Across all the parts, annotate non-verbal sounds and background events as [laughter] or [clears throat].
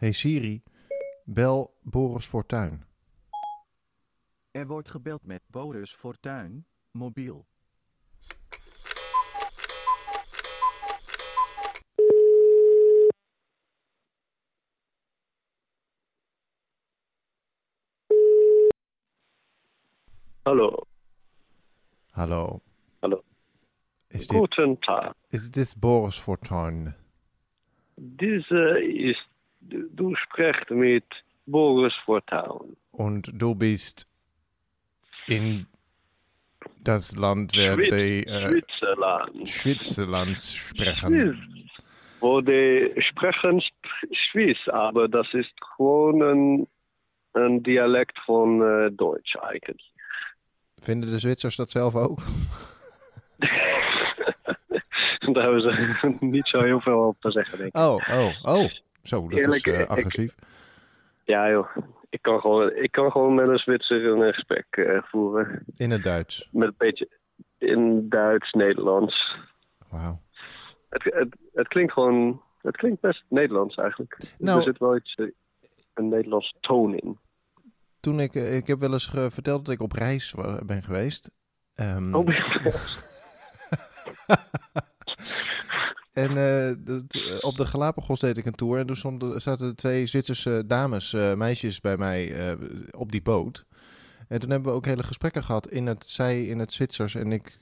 Hey Siri, bel Boris Fortuyn. Er wordt gebeld met Boris Fortuyn, mobiel. Hallo. Hallo. Hallo. Is dit, Guten Tag. is dit Boris Fortuyn? Diese ist, du sprichst mit Boris Fortuyn. Und du bist in das Land, wer Schwitz- die äh, Switzerland. Schweizerland sprechen. Wo die sprechen Sp- Swiss, aber das ist gewoon een, een dialect van eh, Deutsch eigenlijk. Vinden de Zwitsers dat zelf ook? Daar hebben ze niet zo heel veel op te zeggen, denk ik. Oh, oh, oh. Zo, dat Eerlijk, is eh, ik- agressief. Ja joh, ik kan gewoon, ik kan gewoon met een Zwitser een gesprek eh, voeren. In het Duits. Met een beetje in Duits, Nederlands. Wauw. Het, het, het klinkt gewoon, het klinkt best Nederlands eigenlijk. Nou- er zit wel iets, eh, een Nederlands toon in. Toen ik, eh, ik heb wel eens verteld dat ik op reis ben geweest. Ehm, Oh, ben je- [laughs] En eh, eh, op de Galapagos deed ik een tour. En toen stonden, zaten twee Zwitserse dames, eh, meisjes bij mij op die boot. En toen hebben we ook hele gesprekken gehad. In het, zij in het Zwitsers en ik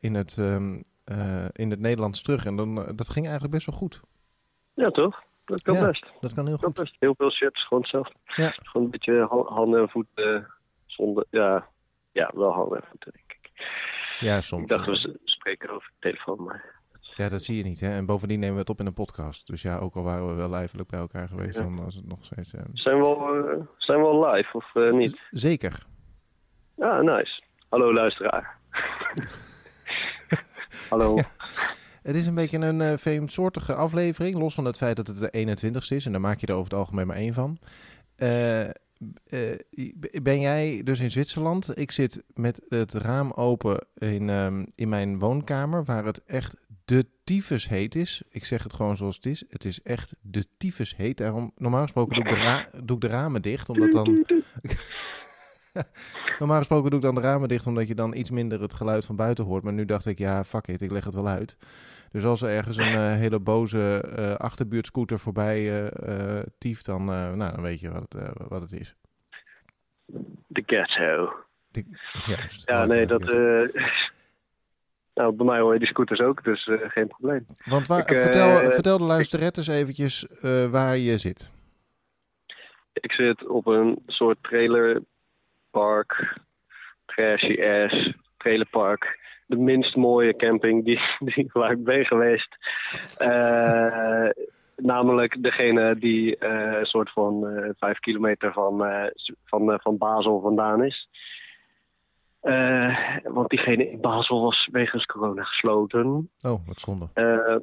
in, het, ehm, eh, in het Nederlands terug. En dan, dat ging eigenlijk best wel goed. ja toch? Dat kan Ja. best. Dat kan heel kan goed. best. Heel veel shit, gewoon hetzelfde. Ja. Gewoon een beetje ha- handen en voeten zonder, ja, ja, wel handen en voeten denk ik. Ja, soms. Ik dacht we spreken over de telefoon, maar Ja, dat zie je niet. Hè? En bovendien nemen we het op in een podcast. Dus ja, ook al waren we wel lijfelijk bij elkaar geweest, Ja. dan was het nog steeds... eh, zijn we al, eh, zijn we al live of eh, niet? Zeker. Ja, nice. Hallo luisteraar. [laughs] Hallo. Ja. Het is een beetje een eh vreemdsoortige aflevering, los van het feit dat het de 21ste is. En daar maak je er over het algemeen maar één van. Ben jij dus in Zwitserland? Ik zit met het raam open in, ehm, in mijn woonkamer, waar het echt de tyfus heet is. Ik zeg het gewoon zoals het is. Het is echt de tyfus heet. Daarom, normaal gesproken doe ik, de ra- doe ik de ramen dicht, omdat dan... [laughs] Normaal gesproken doe ik dan de ramen dicht, omdat je dan iets minder het geluid van buiten hoort. Maar nu dacht ik, ja, fuck it, ik leg het wel uit. Dus als er ergens een eh, hele boze eh achterbuurtscooter voorbij eh, tieft, dan, nou, dan weet je wat het, wat het is. De ghetto. Ja, nee, dat... nou, bij mij hoor je die scooters ook, dus eh, geen probleem. Want waar, ik, eh, vertel, eh, vertel de luisterettes eventjes eh, waar je zit. Ik zit op een soort trailerpark, trashy ass trailerpark. De minst mooie camping die, [laughs] die, waar ik ben geweest. Namelijk degene die een soort van vijf kilometer van, van, van Basel vandaan is. Eh, want diegene in Basel was wegens corona gesloten. Oh, wat zonde. Eh,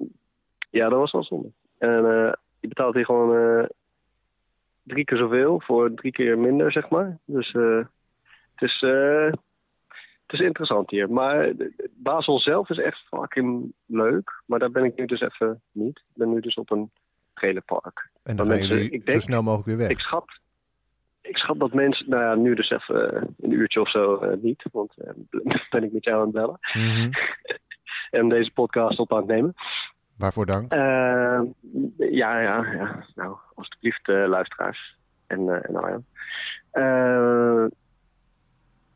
ja, dat was wel zonde. En eh, je betaalt hier gewoon drie keer zoveel voor drie keer minder, zeg maar. Dus het, is, het is interessant hier. Maar Basel zelf is echt fucking leuk. Maar daar ben ik nu dus even niet. Ik ben nu dus op een trailerpark. En Dan ga je ik zo denk- snel mogelijk weer weg. Ik schat, ik schat dat mensen, nou ja, nu dus even eh, een uurtje of zo eh, niet. Want eh, [laughs] ben ik met jou aan het bellen. Mhm. [laughs] En deze podcast op aan het nemen. Waarvoor dank. Ja, ja, ja. Nou, alsjeblieft, luisteraars. En, en ja. Eh,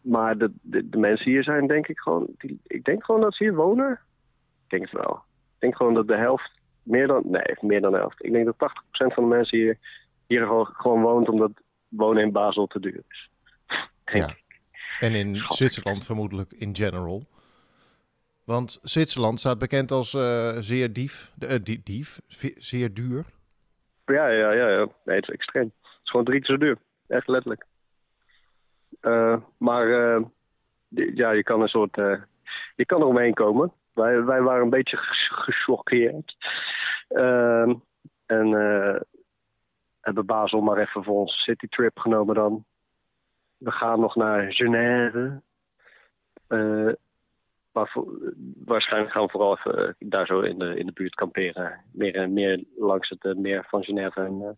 maar de, de, de mensen hier zijn, denk ik gewoon. Die, ik denk gewoon dat ze hier wonen. Ik denk het wel. Ik denk gewoon dat de helft, meer dan. Nee, meer dan de helft. Ik denk dat 80% van de mensen hier, hier gewoon, gewoon woont omdat wonen in Basel te duur is. Denk Ja. ik. En in Zwitserland vermoedelijk in general. Want Zwitserland staat bekend als eh, zeer dief, eh, die- dief, zeer duur. Ja, ja, ja, ja. Nee, het is extreem. Het is gewoon drie keer zo duur. Echt letterlijk. Eh, maar ja, je kan een soort. je kan er omheen komen. Wij, wij waren een beetje gechoqueerd. Ehm, en eh, hebben Basel maar even voor onze citytrip genomen dan. We gaan nog naar Genève. Eh, maar voor- waarschijnlijk gaan we vooral even eh, daar zo in de, in de buurt kamperen. Meer, en meer langs het eh, meer van Genève en,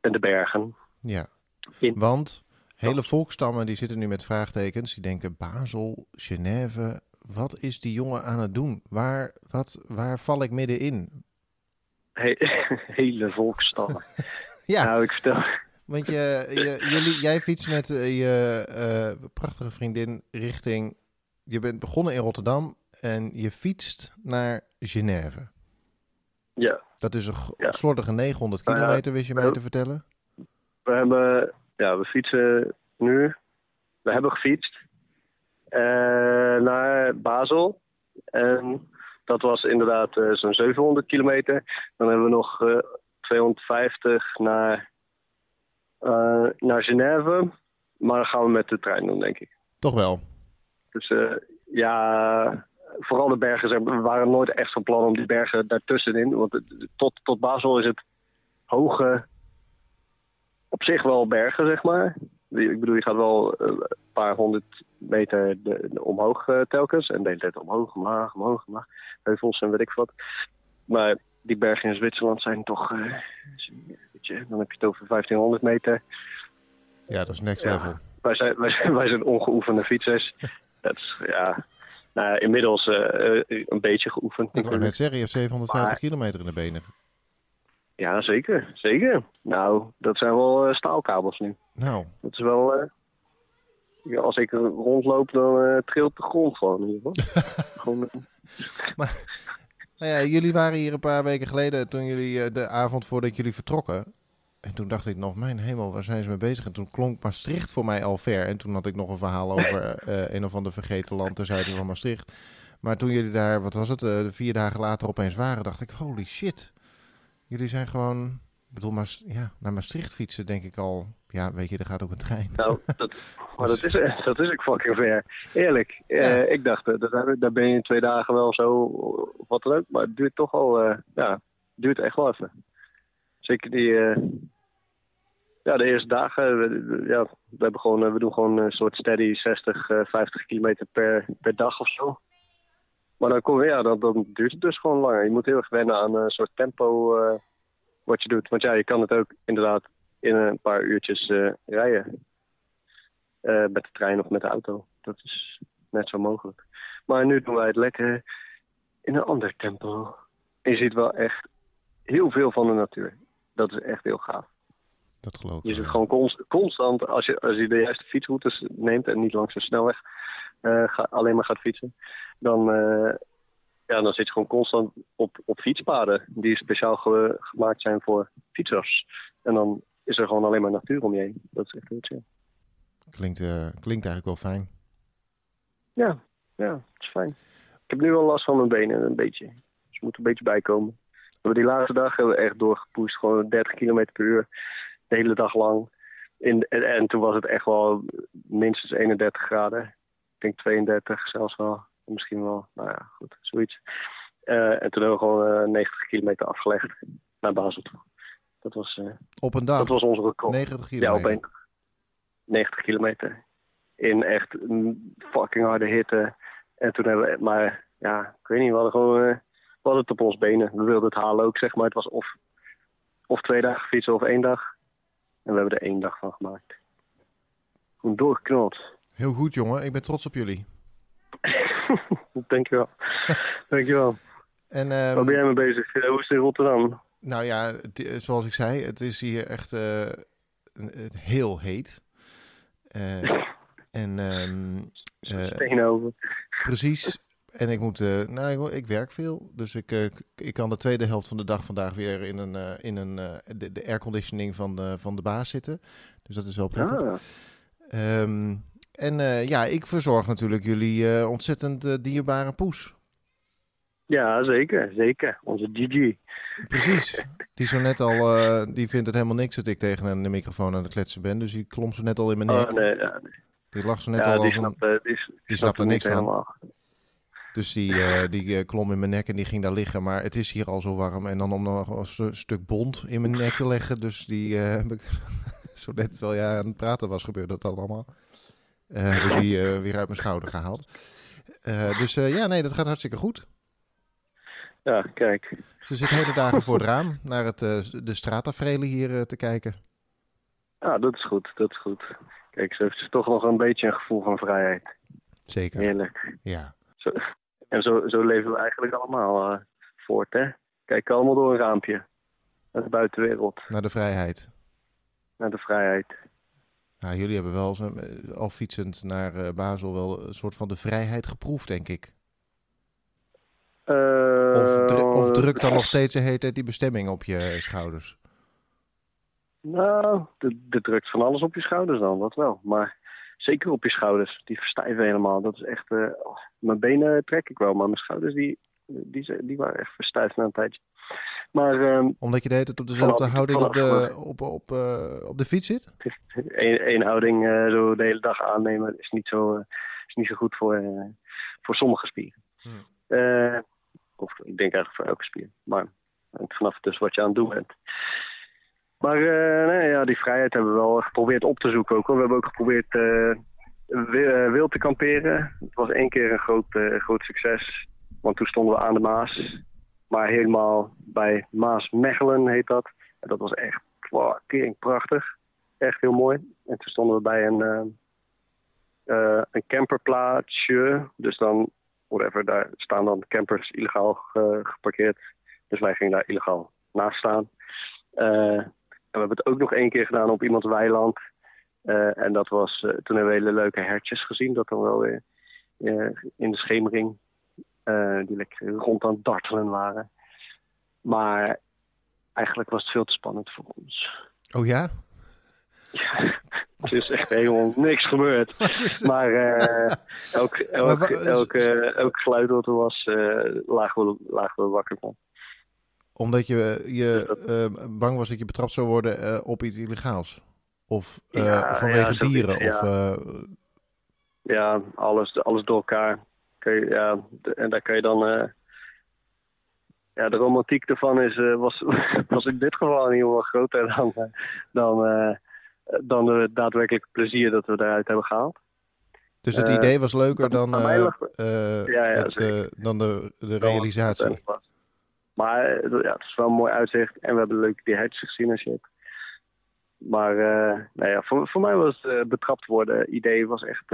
en de bergen. Ja. In- Want hele volkstammen die zitten nu met vraagtekens. Die denken Basel, Genève. Wat is die jongen aan het doen? Waar, wat, waar val ik middenin? He- [laughs] hele volkstammen. [laughs] Ja, Nou, ik vertel. [laughs] want je, je, jullie, jij fietst met eh, je eh, prachtige vriendin richting... Je bent begonnen in Rotterdam en je fietst naar Genève. Ja, Dat is een Ja. slordige 900 Nou kilometer, wist je mij te vertellen? we hebben, ja, we fietsen nu. We hebben gefietst eh, naar Basel. En dat was inderdaad eh, zo'n 700 kilometer. Dan hebben we nog eh, 250 naar, eh, naar Genève. Maar dan gaan we met de trein doen, denk ik. Toch wel. Dus eh, ja, vooral de bergen. zeg We waren nooit echt van plan om die bergen daartussenin. Want tot, tot Basel is het hoge, op zich wel bergen, zeg maar. Ik bedoel, je gaat wel eh, een paar honderd meter omhoog eh, telkens. En de hele tijd omhoog, omlaag, omhoog, omlaag. Heuvels en weet ik wat. Maar die bergen in Zwitserland zijn toch... eh, weet je, dan heb je het over 1500 meter. Ja, dat is next Ja. level. Wij zijn, wij zijn, wij zijn ongeoefende fietsers. Dat is, ja, nou, inmiddels een beetje geoefend. Ik wou net zeggen, je hebt 750 Maar- kilometer in de benen. Ja, zeker. Zeker. Nou, dat zijn wel eh, staalkabels nu. Nou, Dat is wel... eh, ja, als ik rondloop, dan eh, trilt de grond gewoon hier. Hoor. [laughs] gewoon, eh, Nou ja, jullie waren hier een paar weken geleden toen jullie de avond voordat jullie vertrokken. En toen dacht ik nog, mijn hemel, waar zijn ze mee bezig? En toen klonk Maastricht voor mij al ver. En toen had ik nog een verhaal over [laughs] een of ander vergeten land ten zuiden van Maastricht. Maar toen jullie daar, wat was het, vier dagen later opeens waren, dacht ik, holy shit. Jullie zijn gewoon, ik bedoel, Maas, ja, naar Maastricht fietsen denk ik al. Ja, weet je, er gaat ook een trein. nou, dat, maar dat is, eh, dat is ook fucking ver. Eerlijk. Eh, ik dacht, eh, daar, daar ben je in twee dagen wel zo, wat dan ook. Maar het duurt toch al, ja, duurt echt wel even. Zeker die, ja, de eerste dagen, we, ja, we, hebben gewoon, we doen gewoon een soort steady 60, eh, 50 kilometer per, per dag of zo. Maar dan, kom, je- ja, dan, dan duurt het dus gewoon langer. Je moet heel erg wennen aan een soort tempo eh, wat je doet. Want ja, je kan het ook inderdaad in een paar uurtjes eh, rijden. Eh, met de trein of met de auto. Dat is net zo mogelijk. Maar nu doen wij het lekker in een ander tempo. En je ziet wel echt heel veel van de natuur. Dat is echt heel gaaf. Dat geloof ik. Je zit gewoon const- constant, als je, als je de juiste fietsroutes neemt en niet langs de snelweg ga, alleen maar gaat fietsen, dan, eh, ja, dan zit je gewoon constant op, op fietspaden die speciaal ge- gemaakt zijn voor fietsers. En dan is er gewoon alleen maar natuur om je heen. Dat is echt heel chill. Klinkt, eh, klinkt eigenlijk wel fijn. Ja, ja, dat is fijn. Ik heb nu wel last van mijn benen, een beetje. Dus ik moet een beetje bijkomen. We hebben die laatste dag hebben we echt doorgepoest. Gewoon 30 km per uur. De hele dag lang. In, en, en toen was het echt wel minstens 31 graden. Ik denk 32 zelfs wel. Misschien wel, nou ja, goed, zoiets. Eh, en toen hebben we gewoon eh, 90 kilometer afgelegd naar Basel toe. Dat was, eh, Op een dag, dat was onze record. 90 Ja, kilometer. op één dag. 90 kilometer. In echt een fucking harde hitte. En toen hebben we, maar ja, ik weet niet, we hadden gewoon, eh, we hadden het op ons benen. We wilden het halen ook, zeg maar. Het was of, of twee dagen fietsen of één dag. En we hebben er één dag van gemaakt. Gewoon doorgeknald. Heel goed, jongen. Ik ben trots op jullie. [laughs] Dankjewel. [laughs] Dankjewel. En, ehm, Waar ben jij mee bezig? Eh, Hoe is het in Rotterdam? Nou ja, het- eh, zoals ik zei, het is hier echt eh, heel heet. Eh, [laughs] en ehm, eh, precies. En ik moet, nou, ik, ik werk veel, dus ik, ik kan de tweede helft van de dag vandaag weer in een, in een de, de airconditioning van de, van de baas zitten. Dus dat is wel prettig. Ah, Ehm, en eh, ja, ik verzorg natuurlijk jullie eh, ontzettend eh, dierbare poes. ja, zeker. Zeker. Onze Gigi. Precies. Die zo net al, die vindt het helemaal niks dat ik tegen een microfoon aan het kletsen ben. Dus die klom zo net al in mijn nek. Oh, nee, ja, nee. Die lag zo net ja al die als een- eh, die, die snapt er niks van. helemaal. Dus die, die klom in mijn nek en die ging daar liggen. Maar het is hier al zo warm. En dan om nog een stu- stuk bont in mijn nek te leggen. Dus die heb ik [laughs] zo net terwijl jij aan het praten was, gebeurde dat allemaal. Eh, heb ik die eh, weer uit mijn schouder gehaald. Eh, dus ja, nee, dat gaat hartstikke goed. Ja, kijk. Ze zit hele dagen voor het raam naar het, de straattaferelen hier te kijken. Ja, dat is goed, dat is goed. Kijk, ze heeft toch nog een beetje een gevoel van vrijheid. Zeker, Heerlijk. ja. Zo, en zo, zo leven we eigenlijk allemaal voort, hè? Kijk allemaal door een raampje. Naar de buitenwereld, Naar de vrijheid. naar de vrijheid. Nou, jullie hebben wel eh, al fietsend naar eh, Basel wel een soort van de vrijheid geproefd, denk ik. Of, Eh, dru- of drukt dan nog steeds de hele tijd die bestemming op je schouders? Nou, er drukt van alles op je schouders dan, dat wel. Maar zeker op je schouders, die verstijven helemaal. Dat is echt... oh, mijn benen trek ik wel, maar mijn schouders die, die, die waren echt verstijfd na een tijdje. Maar ehm, Omdat je de hele tijd op dezelfde Vanaf- houding op de, vanaf- op, op, eh, op de fiets zit? één houding eh, zo de hele dag aannemen is niet zo, eh, is niet zo goed voor, eh, voor sommige spieren. Hmm. Eh, of ik denk eigenlijk voor elke spier. Maar hangt vanaf dus wat je aan het doen bent. Maar eh, nee, ja, die vrijheid hebben we wel geprobeerd op te zoeken ook. Hoor. We hebben ook geprobeerd eh, wi- eh, wild te kamperen. Het was één keer een groot, eh, groot succes. Want toen stonden we aan de Maas. Maar helemaal bij Maasmechelen heet dat. En dat was echt wow, prachtig. Echt heel mooi. En toen stonden we bij een, eh, een camperplaatsje. Dus dan, whatever, daar staan dan campers illegaal ge- geparkeerd. Dus wij gingen daar illegaal naast staan. Eh, en we hebben het ook nog één keer gedaan op iemands weiland. En dat was, toen hebben we hele leuke hertjes gezien. Dat dan wel weer in de schemering. die lekker rond aan het dartelen waren. Maar eigenlijk was het veel te spannend voor ons. Oh ja? Ja, [laughs] er is echt helemaal niks gebeurd. [laughs] Maar eh, elk, [laughs] elk, Maar elk, elk geluid wat er was, eh, lagen, we, lagen we wakker van. Omdat je, je eh, bang was dat je betrapt zou worden op iets illegaals? Of Ja, vanwege ja, dieren? ja. Of, Ja, alles, alles door elkaar. Kun je, ja, en daar kan je dan... ja, de romantiek ervan is, eh, was, [laughs] was in dit geval in ieder geval groter dan, eh, dan, eh, dan de daadwerkelijke plezier dat we daaruit hebben gehaald. dus het idee was leuker dan, mij lag- Ja, ja, het, zeker. dan de, de realisatie. het. Maar ja, het is wel een mooi uitzicht. En we hebben leuk die hertjes gezien en shit. Maar nou ja, voor, voor mij was eh, betrapt worden idee was echt...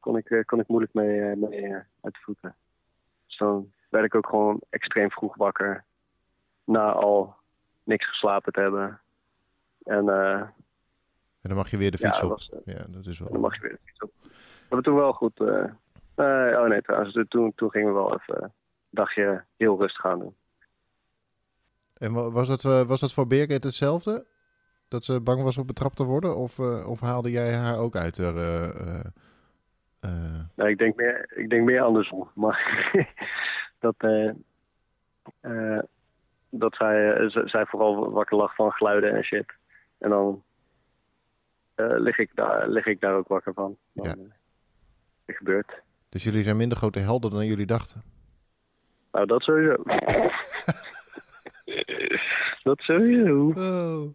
kon, ik, kon ik moeilijk mee, mee uit de voeten. Dan werd ik ook gewoon extreem vroeg wakker. Na al niks geslapen te hebben. En En dan mag je weer de fiets op. was, Ja, dat is wel... dan mag je weer de fiets op. We hebben toen wel goed... eh, eh, oh nee, trouwens, toen, toen gingen we wel even een dagje heel rustig aan doen. En wa- was dat, eh, was dat voor Birgit hetzelfde? Dat ze bang was om betrapt te worden? Of, of haalde jij haar ook uit eh, Nou, ik denk meer, ik denk meer andersom. Maar dat, eh, eh, dat zij, eh, zij vooral wakker lag van geluiden en shit. En dan lig, ik daar, lig ik daar ook wakker van. Dan, Ja. het gebeurt. dus jullie zijn minder grote helden dan jullie dachten? Nou, dat sowieso. [laughs] dat sowieso. Oh.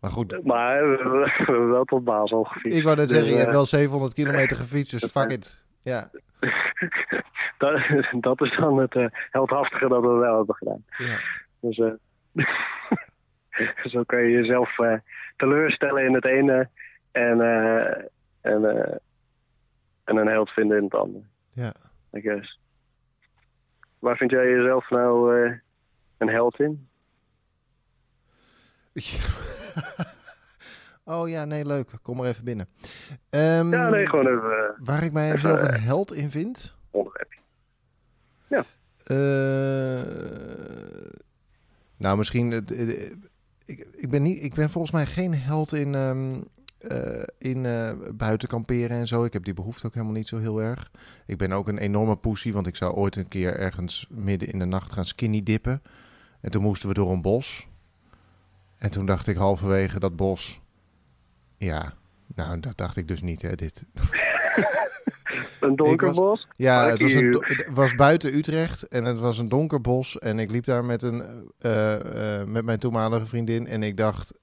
Maar goed, Maar we, we- we hebben wel tot Basel gefietst. ik wou net Dus, zeggen, je hebt eh, wel 700 kilometer gefietst, dus fuck it. Ja, [laughs] dat, dat is dan het eh, heldhaftige dat we wel hebben gedaan. ja. Dus eh, [laughs] zo kan je jezelf eh, teleurstellen in het ene en, en, en een held vinden in het andere. ja. I guess. Waar vind jij jezelf nou een held in? [laughs] Oh ja, nee, leuk. Kom maar even binnen. Ehm, Ja, nee, gewoon even eh, Waar ik mij even, zelf eh, een held in vind? onderwerpje. Eh, nou, misschien. eh, ik, ik, ben niet, ik ben volgens mij geen held in, eh, in eh, buiten kamperen en zo. Ik heb die behoefte ook helemaal niet zo heel erg. Ik ben ook een enorme poesie, want ik zou ooit een keer ergens midden in de nacht gaan skinny dippen. En toen moesten we door een bos. En toen dacht ik halverwege dat bos. Ja, nou, dat dacht ik dus niet, hè, dit. [laughs] Een donker bos? Ja, het was, een, het was buiten Utrecht en het was een donker bos. En ik liep daar met, een, eh, eh, met mijn toenmalige vriendin. En ik dacht,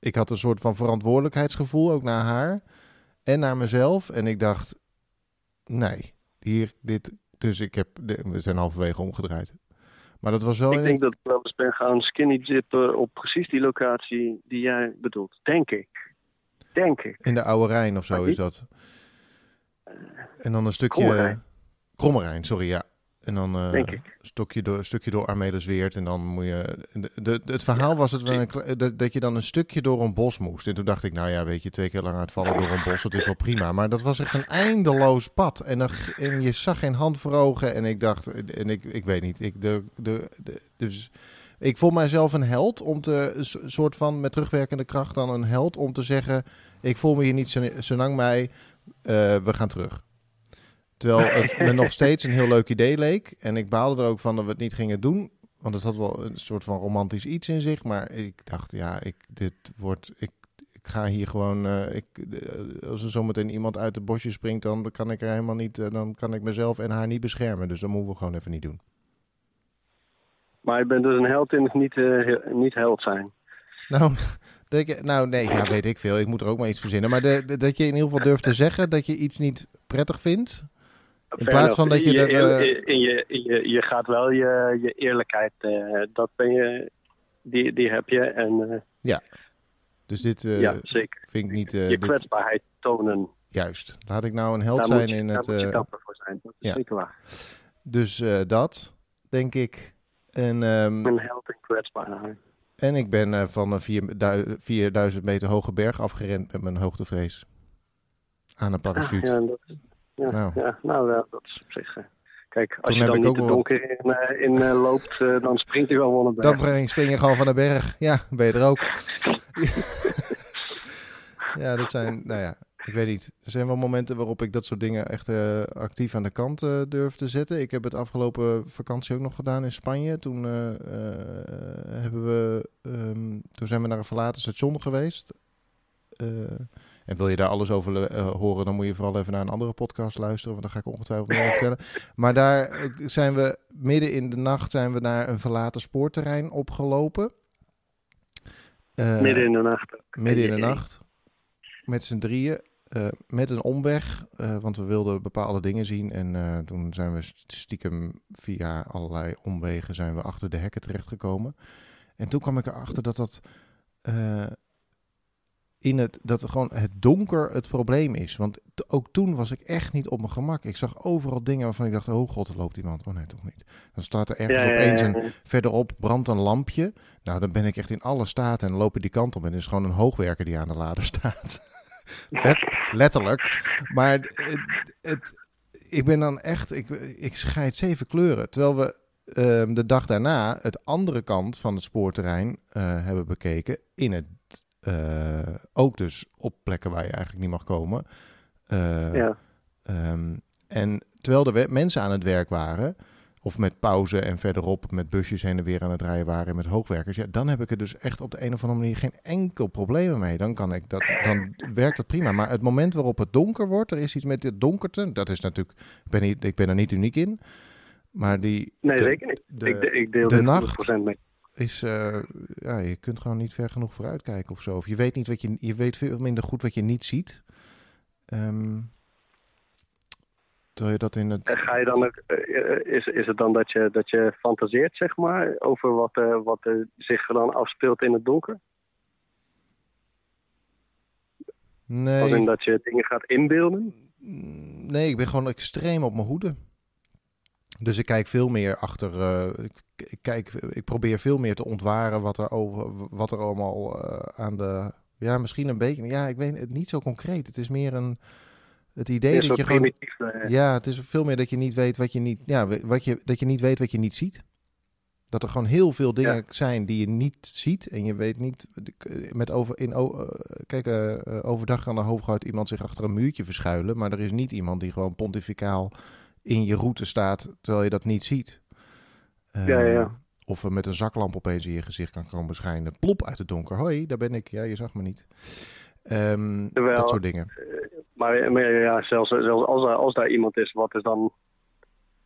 ik had een soort van verantwoordelijkheidsgevoel, ook naar haar en naar mezelf. En ik dacht, nee, hier, dit. Dus ik heb, we zijn halverwege omgedraaid. Maar dat was wel Ik in denk dat ik wel eens ben gaan skinny dippen op precies die locatie die jij bedoelt. Denk ik. Denk ik. In de Oude Rijn of zo is dat. En dan een stukje... Kromme Rijn. Kromme Rijn, sorry, ja. En dan eh Denk ik. Stukje door, stukje door. En dan moet je... De, de, het verhaal was het een dat, dat je dan een stukje door een bos moest. En toen dacht ik, nou ja, weet je, twee keer lang uitvallen door een bos, dat is wel prima. Maar dat was echt een eindeloos pad. En, je zag geen hand voor ogen. En ik dacht, en ik, ik weet niet, ik, de, de, de, dus... Ik voel mijzelf een held om te, een so- soort van met terugwerkende kracht dan een held om te zeggen: Ik voel me hier niet zo, zo lang mij, eh, we gaan terug. Terwijl [laughs] het me nog steeds een heel leuk idee leek. En ik baalde er ook van dat we het niet gingen doen. Want het had wel een soort van romantisch iets in zich. Maar ik dacht, ja, ik, dit wordt. Ik, ik ga hier gewoon. eh, ik, eh, als er zometeen iemand uit het bosje springt, dan kan ik er helemaal niet. dan kan ik mezelf en haar niet beschermen. Dus dat moeten we gewoon even niet doen. Maar je bent dus een held in het niet, eh, niet held zijn. Nou, [laughs] je, nou, nee, ja, weet ik veel. Ik moet er ook maar iets verzinnen. Maar de, de- dat je in ieder geval durft te zeggen dat je iets niet prettig vindt. In plaats van dat je er, eh, in je, in je, je gaat wel je, je eerlijkheid, eh, dat ben je, die, die heb je. En eh, Dus dit ja, zeker. vind ik niet je dit- kwetsbaarheid tonen. juist. Laat ik nou een held Daar zijn in daar het. moet je voor zijn. Dat is ja. zeker waar. dus dat, denk ik. En, ehm, Een held en en ik ben eh, van een 4000 4000 meter hoge berg afgerend met mijn hoogtevrees. Aan een parachute. Ah, ja, dat, ja, Nou. ja, nou dat is op zich. eh, Kijk, als Toen je dan niet de wel donker in, eh, in loopt, dan springt hij wel van de berg. Dan spring je gewoon van de berg. Ja, ben je er ook. [laughs] ja, dat zijn, nou ja, ik weet niet. Er zijn wel momenten waarop ik dat soort dingen echt eh, actief aan de kant eh, durf te zetten. Ik heb het afgelopen vakantie ook nog gedaan in Spanje. Toen, eh, hebben we, ehm, toen zijn we naar een verlaten station geweest. En wil je daar alles over horen, dan moet je vooral even naar een andere podcast luisteren, want daar ga ik ongetwijfeld meer over [laughs] vertellen. Maar daar zijn we midden in de nacht zijn we naar een verlaten spoorterrein opgelopen. Midden in de nacht. midden in de nacht. Met z'n drieën. Eh, met een omweg, eh, want we wilden bepaalde dingen zien. En eh, toen zijn we stiekem via allerlei omwegen zijn we achter de hekken terechtgekomen. En toen kwam ik erachter dat dat in het dat gewoon het donker het probleem is. Want ook toen was ik echt niet op mijn gemak. Ik zag overal dingen waarvan ik dacht: oh god, er loopt iemand. Oh nee, toch niet. Dan staat er ergens Ja, ja, opeens een verderop brandt een lampje. Nou, dan ben ik echt in alle staten en dan lopen die kant op. En er is gewoon een hoogwerker die aan de lader staat. [laughs] Let- letterlijk. Maar het, het- ik ben dan echt, ik, ik scheid zeven kleuren. Terwijl we ehm, de dag daarna het andere kant van het spoorterrein eh, hebben bekeken. In het, eh, ook dus op plekken waar je eigenlijk niet mag komen. Eh, Ja. Ehm, en terwijl er mensen aan het werk waren, of met pauze en verderop met busjes heen en weer aan het rijden waren en met hoogwerkers, ja, dan heb ik er dus echt op de een of andere manier geen enkel probleem mee. Dan kan ik dat, dan werkt dat prima. Maar het moment waarop het donker wordt, er is iets met dit donkerte, dat is natuurlijk, ik ben, niet, ik ben er niet uniek in, maar die Nee, de- zeker niet. de- ik, ik deel de nacht 100% mee. is, eh, ja, je kunt gewoon niet ver genoeg vooruit kijken of zo. Of je weet niet wat je, je weet veel minder goed wat je niet ziet. Ehm, terwijl je dat in het En ga je dan ook, eh, is, is het dan dat je, dat je fantaseert, zeg maar, over wat, eh, wat er zich dan afspeelt in het donker? Als in Nee, dat je dingen gaat inbeelden? nee, ik ben gewoon extreem op mijn hoede. Dus ik kijk veel meer achter. eh, ik, ik kijk, ik probeer veel meer te ontwaren wat er, over, wat er allemaal aan de. Ja, misschien een beetje. Ja, ik weet het niet zo concreet. Het is meer een. Het idee dat je gewoon. eh, Ja, het is veel meer dat je niet weet wat je niet. Ja, wat je, dat je niet weet wat je niet ziet. Dat er gewoon heel veel dingen Ja. zijn die je niet ziet. En je weet niet. Met over, in, eh, kijk, eh, overdag kan er hooguit iemand zich achter een muurtje verschuilen. Maar er is niet iemand die gewoon pontificaal in je route staat. terwijl je dat niet ziet. Ja, ja, ja. Ehm, Of met een zaklamp opeens in je gezicht kan komen schijnen. Plop uit het donker. Hoi, daar ben ik. Ja, je zag me niet. Terwijl- dat soort dingen. Maar, maar ja, zelfs, zelfs als, er, als daar iemand is, wat is dan...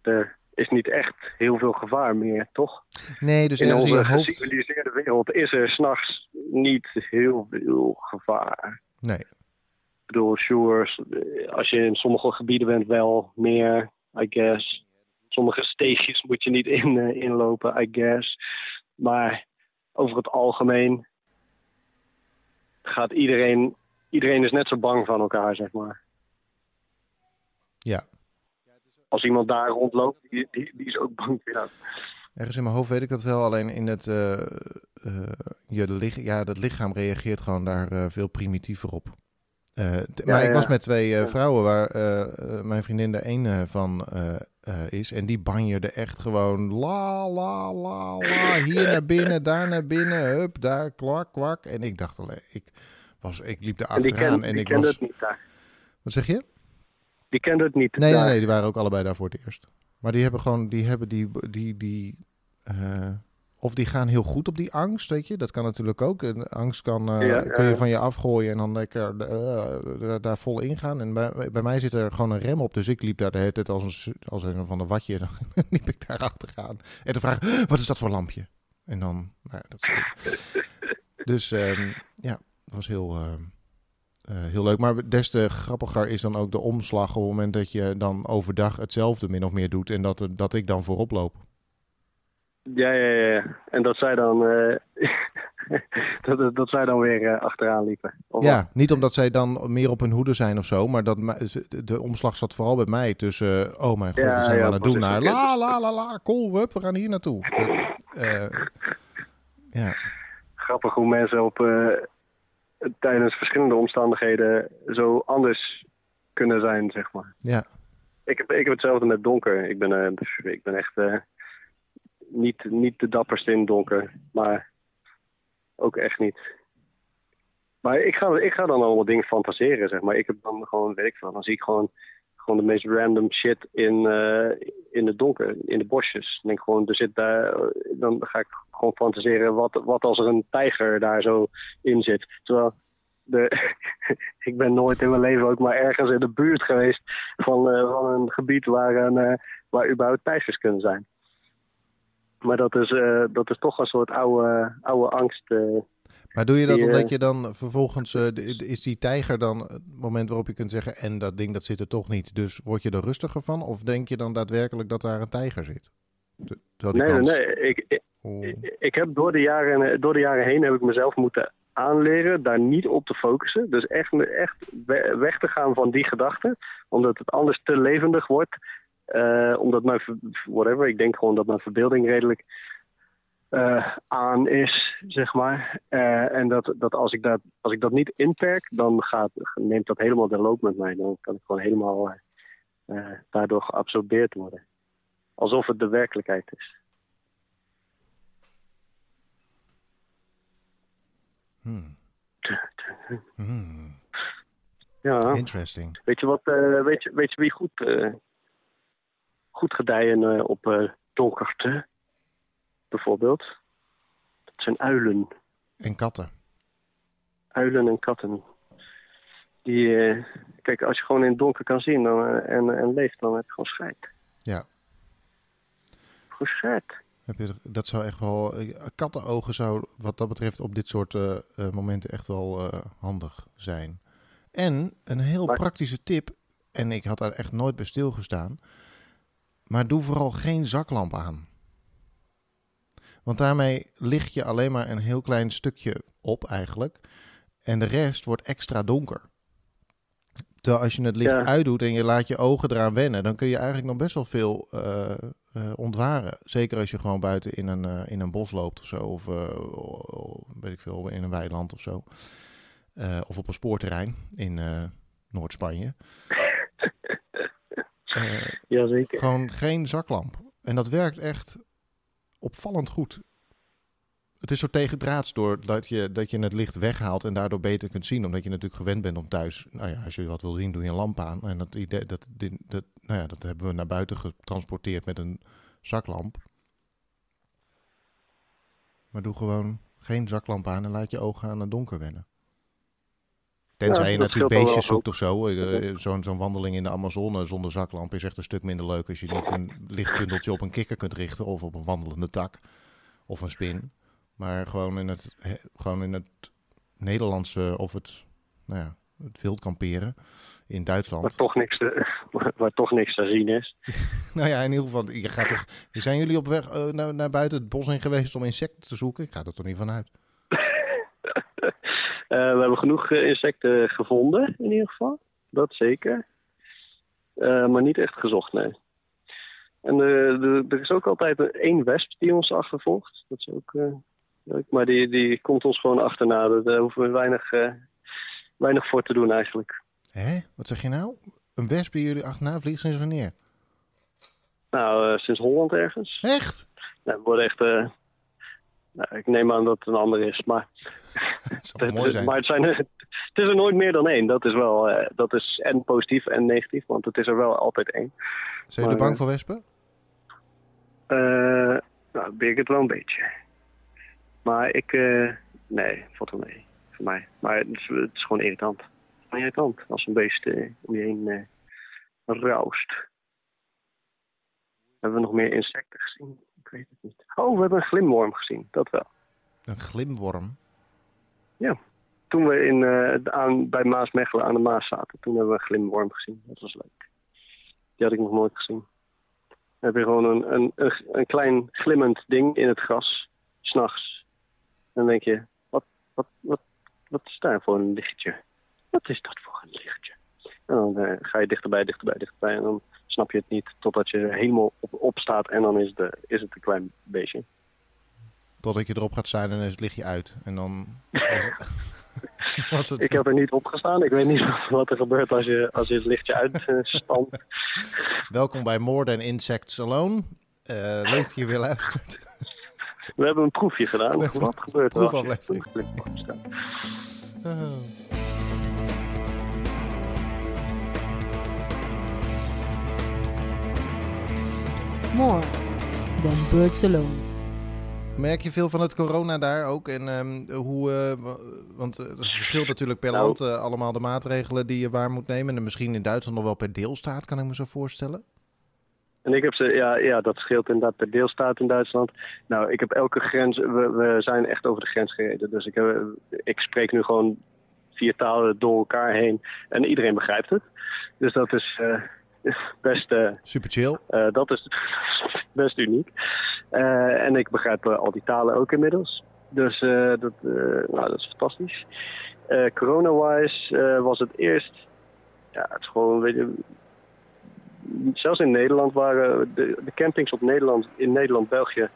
Er is niet echt heel veel gevaar meer, toch? Nee, dus in onze hoofd. geciviliseerde wereld is er s'nachts niet heel veel gevaar. Nee. Ik bedoel, sure, als je in sommige gebieden bent wel meer, I guess. Sommige steegjes moet je niet in, eh, inlopen, I guess. Maar over het algemeen gaat iedereen iedereen is net zo bang van elkaar, zeg maar. Ja. Als iemand daar rondloopt, die, die, die is ook bang jou. Ergens in mijn hoofd weet ik dat wel, alleen in het, eh, eh, je ja, dat lichaam reageert gewoon daar eh, veel primitiever op. Eh, Ja, maar ik was met twee eh, vrouwen waar eh, mijn vriendin er één van is. En die banjerde echt gewoon la, la, la, la. Hier naar binnen, daar naar binnen, hup, daar, kwak, kwak. En ik dacht alleen, ik, was, ik liep er achteraan en ik was... het niet daar. Wat zeg je? Die kende het niet Nee, nee, die waren ook allebei daar voor het eerst. Maar die hebben gewoon, die hebben die, die, die of die gaan heel goed op die angst, weet je. Dat kan natuurlijk ook. En angst kan, eh, Ja, kun je van je afgooien en dan lekker eh, daar- vol ingaan. En bij, bij mij zit er gewoon een rem op, dus ik liep daar de hele tijd als een, als een van de watje. Dan [laughs] liep ik daar achteraan. En te vragen, wat is dat voor lampje? En dan, nou ja, dat. Dus ehm, ja, het was heel... ehm, eh, heel leuk, maar des te grappiger is dan ook de omslag op het moment dat je dan overdag hetzelfde min of meer doet en dat, dat ik dan voorop loop. Ja, ja, ja. En dat zij dan, eh, [laughs] dat, dat zij dan weer eh, achteraan liepen. Of wat? Ja, niet omdat zij dan meer op hun hoede zijn of zo, maar dat de- omslag zat vooral bij mij tussen, oh mijn god, Ja, wat zijn we ja, aan het doen naar la la la la, cool, hup, we gaan hier naartoe. Dat, eh, ja, Grappig hoe mensen op, eh, tijdens verschillende omstandigheden zo anders kunnen zijn, zeg maar. ja, Ik heb, ik heb hetzelfde met donker. Ik ben, eh, ik ben echt eh, niet, niet de dapperste in het donker, maar ook echt niet. Maar ik ga, ik ga dan allemaal dingen fantaseren, zeg maar. Ik heb dan gewoon, weet ik dan zie ik gewoon, gewoon de meest random shit in, eh, in het donker, in de bosjes. Ik denk gewoon, er zit daar, dan ga ik gewoon fantaseren wat, wat als er een tijger daar zo in zit. Terwijl de, [laughs] ik ben nooit in mijn leven ook maar ergens in de buurt geweest van, eh, van een gebied waar, een, eh, waar überhaupt tijgers kunnen zijn. Maar dat is, eh, dat is toch een soort oude, oude angst. eh. Maar doe je dat Die, eh, omdat je dan vervolgens, is die tijger dan het moment waarop je kunt zeggen, en dat ding dat zit er toch niet, dus word je er rustiger van? Of denk je dan daadwerkelijk dat daar een tijger zit? Ter- Terwijl die Nee, nee, kans... nee. Ik, ik, ik- heb door de, jaren, door de jaren heen heb ik mezelf moeten aanleren daar niet op te focussen. Dus echt, echt we- weg te gaan van die gedachten. Omdat het anders te levendig wordt. Eh, omdat mijn, ver- whatever, ik denk gewoon dat mijn verbeelding redelijk eh, aan is, zeg maar. Eh, en dat, dat, als, ik dat als ik dat niet inperk, dan gaat, neemt dat helemaal de loop met mij. Dan kan ik gewoon helemaal daardoor geabsorbeerd worden. Alsof het de werkelijkheid is. Hmm. Hmm. Ja. Interesting. Weet je, wat, weet je, weet je wie goed, goed gedijen eh, op eh, donkerte? Bijvoorbeeld. Dat zijn uilen. En katten. Uilen en katten. Die, eh, kijk, als je gewoon in het donker kan zien dan, en, en leeft, dan heb je gewoon scheid. Ja. Gewoon scheid. Heb je, dat zou echt wel. Kattenogen zou wat dat betreft op dit soort momenten echt wel handig zijn. En een heel Maar- praktische tip. En ik had daar echt nooit bij stilgestaan. Maar doe vooral geen zaklamp aan. Want daarmee licht je alleen maar een heel klein stukje op eigenlijk. En de rest wordt extra donker. Terwijl als je het licht Ja. uitdoet en je laat je ogen eraan wennen, dan kun je eigenlijk nog best wel veel eh, eh, ontwaren. Zeker als je gewoon buiten in een, eh, in een bos loopt of zo. Of weet ik veel, in een weiland of zo. Of op een spoorterrein in Noord-Spanje. Eh, gewoon geen zaklamp. En dat werkt echt opvallend goed. Het is zo tegendraads door dat je, dat je het licht weghaalt en daardoor beter kunt zien. Omdat je natuurlijk gewend bent om thuis, nou ja, als je wat wil zien, doe je een lamp aan. En dat idee, dat, dat, nou ja, dat hebben we naar buiten getransporteerd met een zaklamp. Maar doe gewoon geen zaklamp aan en laat je ogen aan het donker wennen. Tenzij Ja, je natuurlijk beestjes zoekt of zo. Eh, Zo'n wandeling in de Amazone zonder zaklamp is echt een stuk minder leuk als je niet een lichtpunteltje op een kikker kunt richten of op een wandelende tak of een spin. Maar gewoon in het, he- gewoon in het Nederlandse of het, nou ja, het wild kamperen in Waar Duitsland. toch, niks te, waar, [laughs] waar toch niks te zien is. [laughs] Nou ja, in ieder geval, je gaat toch, zijn jullie op weg eh, naar, naar buiten het bos in geweest om insecten te zoeken? Ik ga er toch niet vanuit. [laughs] we hebben genoeg eh, insecten gevonden, in ieder geval. Dat zeker. Eh, maar niet echt gezocht, nee. En eh, er is ook altijd een- één wesp die ons achtervolgt. Dat is ook eh, leuk. Maar die, die komt ons gewoon achterna. Daar hoeven we weinig, eh, weinig voor te doen eigenlijk. Hè? Wat zeg je nou? Een wesp die jullie achterna vliegt sinds wanneer? Nou, eh, sinds Holland ergens. Echt? Nou, we worden echt... eh, nou, ik neem aan dat het een ander is, maar... [laughs] Dat [laughs] mooi zijn. Maar het, zijn, er- het is er nooit meer dan één. Dat is wel, eh, dat is en positief en negatief, want het is er wel altijd één. Zijn jullie bang voor wespen? Eh nou, ben ik het wel een beetje. Maar ik, eh, nee, valt wel mee voor mij. Maar het is, het is gewoon irritant. Irritant als een beest eh, om je heen eh raust. Hebben we nog meer insecten gezien? Ik weet het niet. Oh, we hebben een glimworm gezien, dat wel. Een glimworm? Toen we in, eh, aan, bij Maasmechelen aan de Maas zaten, toen hebben we een glimworm gezien. Dat was leuk. Die had ik nog nooit gezien. Dan heb je gewoon een, een, een, een klein glimmend ding in het gras, s'nachts. Dan denk je, wat, wat, wat, wat is daar voor een lichtje? Wat is dat voor een lichtje? En dan eh, ga je dichterbij, dichterbij, dichterbij. En dan snap je het niet totdat je helemaal op, opstaat en dan is, de, is het een klein beestje. Totdat je erop gaat zijn en dan is het lichtje uit. En dan [laughs] [laughs] was het... Ik heb er niet opgestaan. Ik weet niet [laughs] wat er gebeurt als je, als je het lichtje uitspant. Welkom bij More Than Insects Alone. Eh, leuk dat je weer luistert. We hebben een proefje gedaan. Wat gebeurt er proefaflevering. More than birds alone. Merk je veel van het corona daar ook? En ehm, hoe, eh, wa- want eh, het verschilt natuurlijk per Nou. land eh, allemaal de maatregelen die je waar moet nemen. En misschien in Duitsland nog wel per deelstaat, kan ik me zo voorstellen. En ik heb ze, ja, ja, dat scheelt inderdaad per deelstaat in Duitsland. Nou, ik heb elke grens, we, we zijn echt over de grens gereden. Dus ik, heb, ik spreek nu gewoon vier talen door elkaar heen en iedereen begrijpt het. Dus dat is eh, best, eh, Super chill. eh, dat is [laughs] best uniek. Eh, en ik begrijp al die talen ook inmiddels. Dus dat, nou, dat is fantastisch. Corona-wise was het eerst... Ja, het is gewoon, weet je... Zelfs in Nederland waren de, de campings op Nederland, in Nederland, België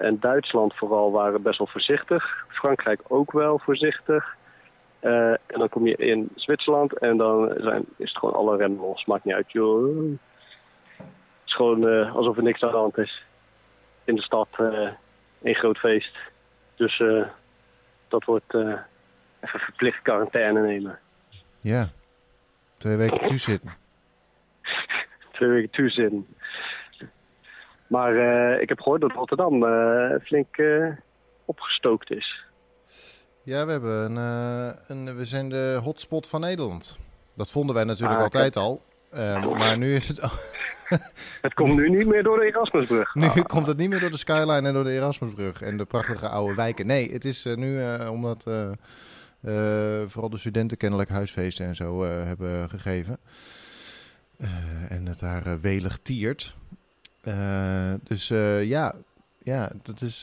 en Duitsland vooral waren best wel voorzichtig. Frankrijk ook wel voorzichtig. Eh, en dan kom je in Zwitserland en dan zijn, is het gewoon alle remmen los. Maakt niet uit, joh. Het is gewoon eh, alsof er niks aan de hand is. In de stad eh een groot feest. Dus dat wordt even verplicht quarantaine nemen. Ja. Twee weken [laughs] thuis zitten. Twee weken toezitten. Maar ik heb gehoord dat Rotterdam flink opgestookt is. Ja, we, hebben een, eh, een, we zijn de hotspot van Nederland. Dat vonden wij natuurlijk Ah, altijd al. Eh, maar nu is het [laughs] Het komt nu niet meer door de Erasmusbrug. Nu Ah, [laughs] komt het niet meer door de skyline en door de Erasmusbrug en de prachtige oude wijken. Nee, het is eh, nu eh, omdat vooral de studenten kennelijk huisfeesten en zo hebben gegeven. En het daar welig tiert. Dus ja, ja, dat is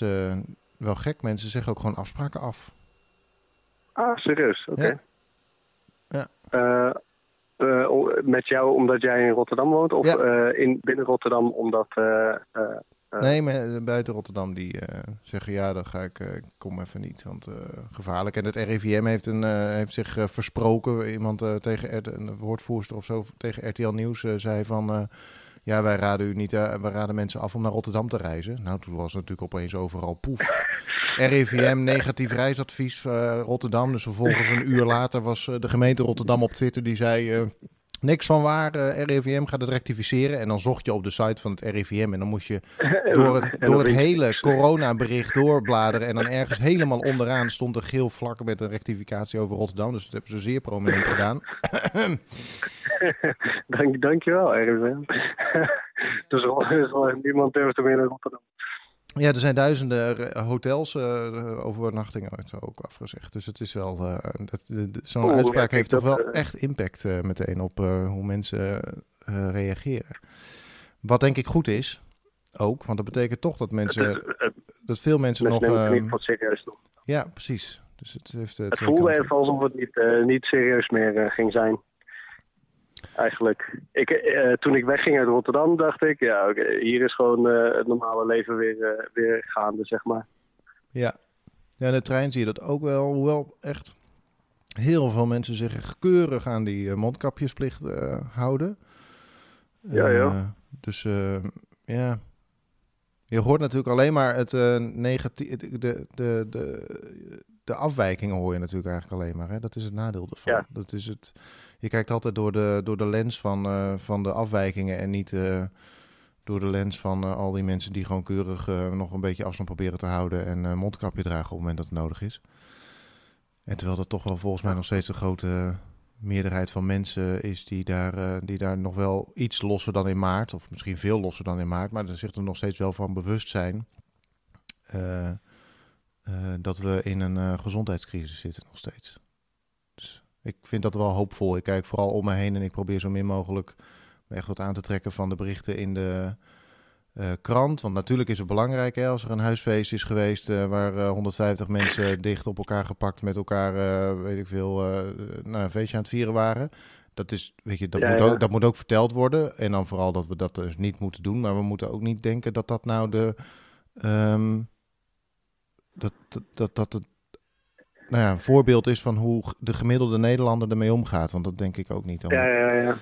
wel gek. Mensen zeggen ook gewoon afspraken af. Ah, serieus? Oké. Ja. Ja. Eh, eh, met jou omdat jij in Rotterdam woont? Of Ja. eh, in, binnen Rotterdam omdat... Nee, maar buiten Rotterdam die zeggen ja, dan ga ik, kom even niet, want gevaarlijk. En het RIVM heeft, een, heeft zich versproken. Iemand tegen een woordvoerster of zo tegen RTL Nieuws zei van ja, wij raden u niet, eh, wij raden mensen af om naar Rotterdam te reizen. Nou, toen was het natuurlijk opeens overal poef. [laughs] RIVM negatief reisadvies eh, Rotterdam. Dus vervolgens een uur later was eh, de gemeente Rotterdam op Twitter die zei. Niks van waar, eh, RIVM gaat het rectificeren. En dan zocht je op de site van het RIVM en dan moest je door het, [laughs] door het hele coronabericht doorbladeren. En dan ergens helemaal onderaan stond een geel vlak met een rectificatie over Rotterdam. Dus dat hebben ze zeer prominent gedaan. [laughs] Dank, dankjewel, RIVM. dus [laughs] er is wel niemand durft er meer naar Rotterdam. Ja, er zijn duizenden hotels, eh overnachtingen uit ook afgezegd. Dus het is wel, de- zo'n uitspraak heeft toch wel echt impact meteen op hoe mensen reageren. Wat denk ik goed is, ook, want dat betekent toch dat mensen, dat veel mensen nog... ehm, niet wat serieus doen. Ja, precies. Dus het heeft uh, Het voelde even alsof het niet, niet serieus meer ging zijn. Eigenlijk. Ik, eh, toen ik wegging uit Rotterdam dacht ik, ja, oké, hier is gewoon eh, het normale leven weer, eh, weer gaande, zeg maar. Ja. ja, in de trein zie je dat ook wel. Hoewel echt heel veel mensen zich keurig aan die mondkapjesplicht houden. Ja, ja. Dus ja. Je hoort natuurlijk alleen maar het negatieve. De, de, de, de, de afwijkingen hoor je natuurlijk eigenlijk alleen maar. Hè? Dat is het nadeel ervan. Ja. Dat is het. Je kijkt altijd door de, door de lens van, eh, van de afwijkingen en niet eh, door de lens van eh, al die mensen die gewoon keurig nog een beetje afstand proberen te houden en mondkapje dragen op het moment dat het nodig is. En terwijl dat toch wel volgens mij nog steeds de grote meerderheid van mensen is die daar, die daar nog wel iets losser dan in maart, of misschien veel losser dan in maart, maar er zich er nog steeds wel van bewust zijn dat we in een gezondheidscrisis zitten nog steeds. Ik vind dat wel hoopvol. Ik kijk vooral om me heen en ik probeer zo min mogelijk me echt wat aan te trekken van de berichten in de eh, krant. Want natuurlijk is het belangrijk hè, als er een huisfeest is geweest eh, waar eh, 150 mensen dicht op elkaar gepakt met elkaar, eh, weet ik veel, eh, nou, een feestje aan het vieren waren. Dat, is, weet je, dat, Ja, moet ja. Ook, dat moet ook verteld worden. En dan vooral dat we dat dus niet moeten doen. Maar we moeten ook niet denken dat dat nou de. ehm, dat, dat, dat, dat het nou ja, een voorbeeld is van hoe de gemiddelde Nederlander ermee omgaat. Want dat denk ik ook niet. Ja, ja, ja.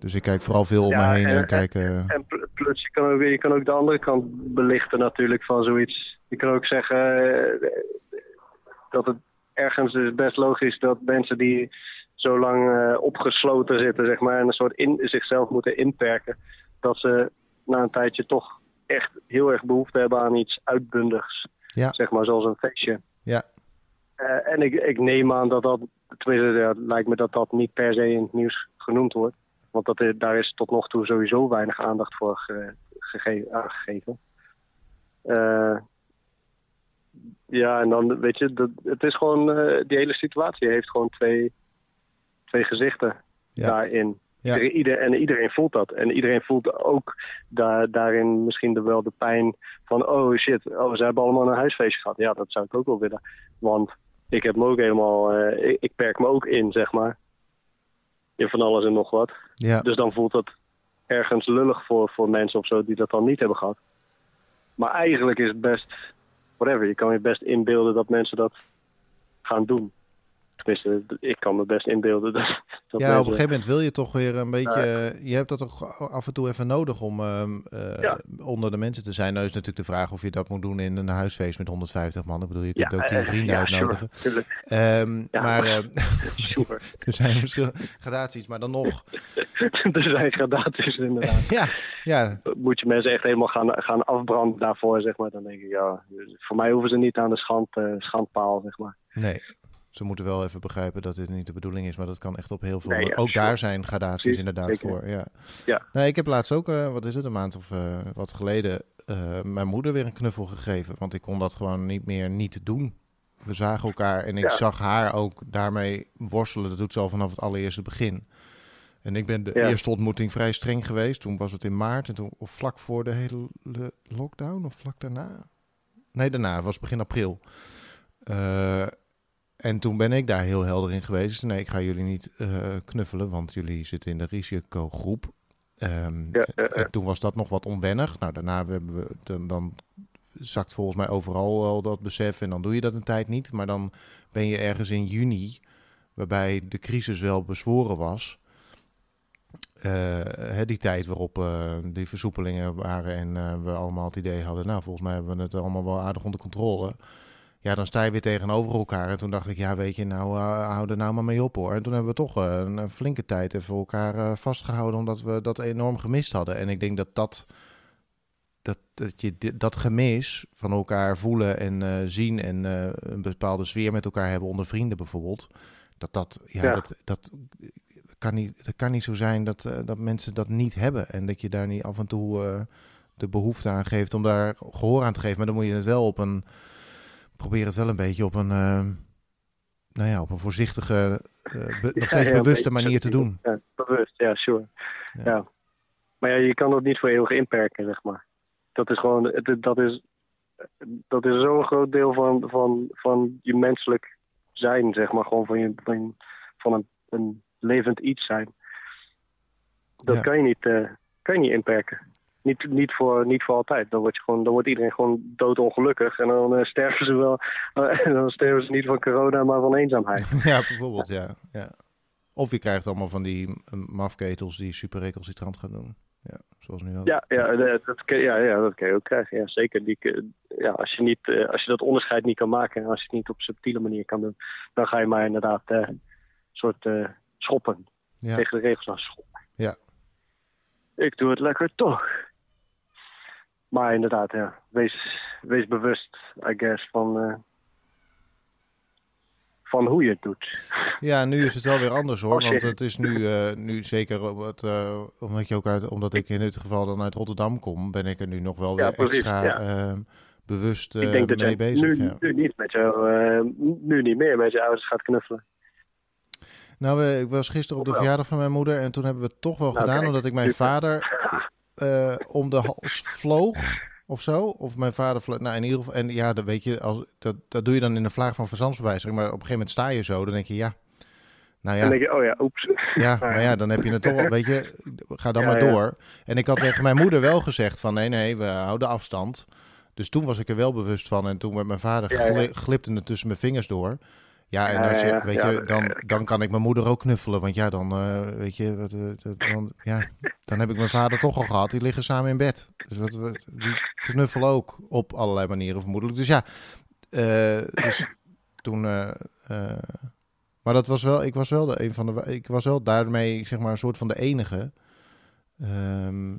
Dus ik kijk vooral veel om Ja, me heen en, en- kijk. eh, En pl- plus, je kan, ook, je kan ook de andere kant belichten natuurlijk van zoiets. Je kan ook zeggen eh, dat het ergens is best logisch dat mensen die zo lang eh, opgesloten zitten, zeg maar, en een soort in, zichzelf moeten inperken, dat ze na een tijdje toch echt heel erg behoefte hebben aan iets uitbundigs. Ja. Zeg maar, zoals een feestje. Ja. Eh, en ik, ik neem aan dat dat, tenminste, lijkt me dat dat niet per se in het nieuws genoemd wordt. Want dat, daar is tot nog toe sowieso weinig aandacht voor ge, gege- aangegeven. Eh, ja, en dan weet je, dat, het is gewoon, eh, die hele situatie heeft gewoon twee, twee gezichten Ja. daarin. Ja. Ieder- en iedereen voelt dat. En iedereen voelt ook daar, daarin misschien de, wel de pijn van... oh shit, oh, ze hebben allemaal een huisfeestje gehad. Ja, dat zou ik ook wel willen. Want ik heb me ook helemaal... eh, ik, ik perk me ook in, zeg maar. In van alles en nog wat. ja. Dus dan voelt dat ergens lullig voor, voor mensen of zo die dat dan niet hebben gehad. Maar eigenlijk is het best... Whatever, je kan je best inbeelden dat mensen dat gaan doen. Tenminste, ik kan me best inbeelden dat, dat ja, op een gegeven moment wil je toch weer een beetje. Je hebt dat toch af en toe even nodig om ehm, eh, Ja. onder de mensen te zijn. Nou is natuurlijk de vraag of je dat moet doen in een huisfeest met 150 man. Ik bedoel, je kunt ook tien eh, vrienden uitnodigen. Sure. Ehm. Maar [laughs] Sure. [laughs] er zijn verschillende gradaties, maar dan nog. [laughs] er zijn gradaties inderdaad. ja, ja, Moet je mensen echt helemaal gaan, gaan afbranden daarvoor, zeg maar. Dan denk ik, ja, voor mij hoeven ze niet aan de schand, eh, schandpaal, zeg maar. nee. Ze moeten wel even begrijpen dat dit niet de bedoeling is, maar dat kan echt op heel veel. Nee, ja, ook sure. daar zijn gradaties Precies, inderdaad zeker. voor. Ja. Ja. Nee, ik heb laatst ook, eh, wat is het, een maand of eh, wat geleden, eh, mijn moeder weer een knuffel gegeven. Want ik kon dat gewoon niet meer niet doen. We zagen elkaar en ik Ja. zag haar ook daarmee worstelen. Dat doet ze al vanaf het allereerste begin. En ik ben de Ja. eerste ontmoeting vrij streng geweest. Toen was het in maart, en toen, of vlak voor de hele lockdown, of vlak daarna? Nee, daarna, het was begin april. En toen ben ik daar heel helder in geweest. Nee, ik ga jullie niet eh, knuffelen, want jullie zitten in de risicogroep. Ja, ja, ja. en toen was dat nog wat onwennig. Nou, daarna hebben we, dan, dan zakt volgens mij overal al dat besef en dan doe je dat een tijd niet. Maar dan ben je ergens in juni, waarbij de crisis wel bezworen was. Eh, hè, die tijd waarop eh, die versoepelingen waren en we allemaal het idee hadden, nou volgens mij hebben we het allemaal wel aardig onder controle. Ja, dan sta je weer tegenover elkaar. En toen dacht ik, ja, weet je, nou, eh, hou er nou maar mee op hoor. En toen hebben we toch eh, een, een flinke tijd even elkaar eh, vastgehouden, omdat we dat enorm gemist hadden. En ik denk dat dat, dat, dat je dat gemis van elkaar voelen en zien en een bepaalde sfeer met elkaar hebben onder vrienden bijvoorbeeld, dat dat, ja, Ja. dat, dat kan niet, dat kan niet zo zijn dat, dat mensen dat niet hebben. En dat je daar niet af en toe de behoefte aan geeft om daar gehoor aan te geven. Maar dan moet je het wel op een probeer het wel een beetje op een, eh, nou ja, op een voorzichtige, be- nog steeds ja, bewuste manier te doen. Ja, bewust, ja, sure. Ja. Maar ja, je kan dat niet voor eeuwig inperken, zeg maar. Dat is gewoon, dat is dat is zo'n groot deel van, van, van je menselijk zijn, zeg maar. Gewoon van, je, van, van een, een levend iets zijn. Dat kan, je niet, eh, kan je niet inperken. Niet, niet, voor, niet voor altijd. Dan, word je gewoon, dan wordt iedereen gewoon doodongelukkig. En dan eh, sterven ze wel. [laughs] en dan sterven ze niet van corona, maar van eenzaamheid. [laughs] Ja, bijvoorbeeld, ja. ja. Of je krijgt allemaal van die eh, mafketels die super recalcitrant gaan doen. Ja, zoals nu ook. Ja, ja, dat, ja, ja, dat kan je ook krijgen. Ja, zeker. Die, ja, als, je niet, als je dat onderscheid niet kan maken en als je het niet op subtiele manier kan doen, dan ga je maar inderdaad een soort schoppen. Ja. Tegen de regels aan schoppen. Ja. Ik doe het lekker toch. Maar inderdaad, ja, wees, wees bewust, I guess, van, eh, van hoe je het doet. Ja, nu is het wel weer anders hoor. Want het is nu, eh, nu zeker omdat, eh, omdat, je ook uit, omdat ik in dit geval dan uit Rotterdam kom, ben ik er nu nog wel Ja, weer precies, extra ja. eh, bewust ik denk dat mee je bezig. nu, ja. nu niet met jou, nu niet meer met je ouders gaat knuffelen. Nou, we- ik was gisteren op de verjaardag van mijn moeder en toen hebben we het toch wel Nou, gedaan, kijk, omdat ik mijn super. vader [laughs] eh, om de hals vloog of zo. Of mijn vader vloog, nou in ieder geval, en ja, dat weet je, als, dat, dat doe je dan in een vlaag van verstandsbewijzing, maar op een gegeven moment sta je zo, dan denk je ja. Nou ja, dan denk je, oh ja, oeps. ja, [laughs] maar ja, dan heb je het toch wel, weet je, ga dan Ja, maar ja. door. En ik had tegen mijn moeder wel gezegd van nee, nee, we houden afstand. Dus toen was ik er wel bewust van en toen met mijn vader Ja, glipte het tussen mijn vingers door. Ja, en als je, weet je, dan, dan kan ik mijn moeder ook knuffelen. Want ja, dan, eh, weet je, wat, eh, dan, ja, dan heb ik mijn vader toch al gehad. Die liggen samen in bed. Dus wat, wat, die knuffelen ook op allerlei manieren vermoedelijk. Dus ja, eh, dus toen... maar dat was wel, ik was wel de een van de, ik was wel daarmee zeg maar een soort van de enige. Ehm,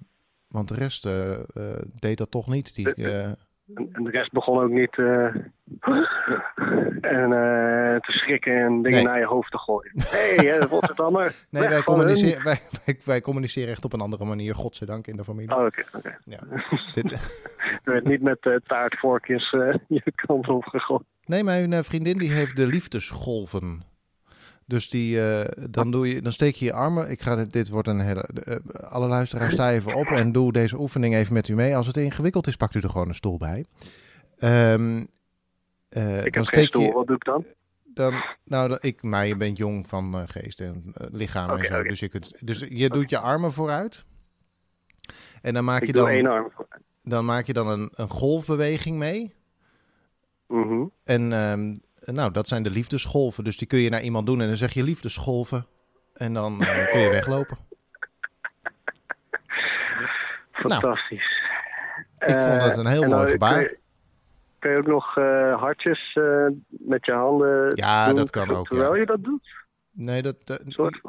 want de rest deed dat toch niet. Die, En, en de rest begon ook niet eh, [laughs] en, eh, te schrikken en dingen Nee. naar je hoofd te gooien. Hé, hey, Rotterdammer. nee, wij communiceren, wij, wij, wij communiceren echt op een andere manier, godzijdank, in de familie. Oh, oké, oké. Ja. [laughs] Dit, Er werd niet met eh, taartvorkjes je kant op gegooid. nee, mijn vriendin die heeft de liefdesgolven. Dus die, eh, dan, doe je, dan steek je je armen. Ik ga dit, dit wordt een hele. eh, alle luisteraars, sta even op en doe deze oefening even met u mee. Als het ingewikkeld is, pakt u er gewoon een stoel bij. Ehm, eh, Ik dan heb geen stoel, je, wat doe ik dan? Dan, nou, dan- ik, maar je bent jong van geest en lichaam en zo. Dus, je, kunt, dus je doet je armen vooruit. En dan maak Ik je dan, één arm. voor. dan, maak je dan een, een golfbeweging mee. Mhm. En ehm, nou, dat zijn de liefdesgolven. Dus die kun je naar iemand doen en dan zeg je liefdesgolven. En dan eh, kun je weglopen. [laughs] Fantastisch. Nou, Ik vond het een heel Eh, mooi dan gebaar. Kun je, kun je ook nog eh, hartjes eh, met je handen Ja, doen, dat kan ook, Terwijl ja. je dat doet? Nee, dat,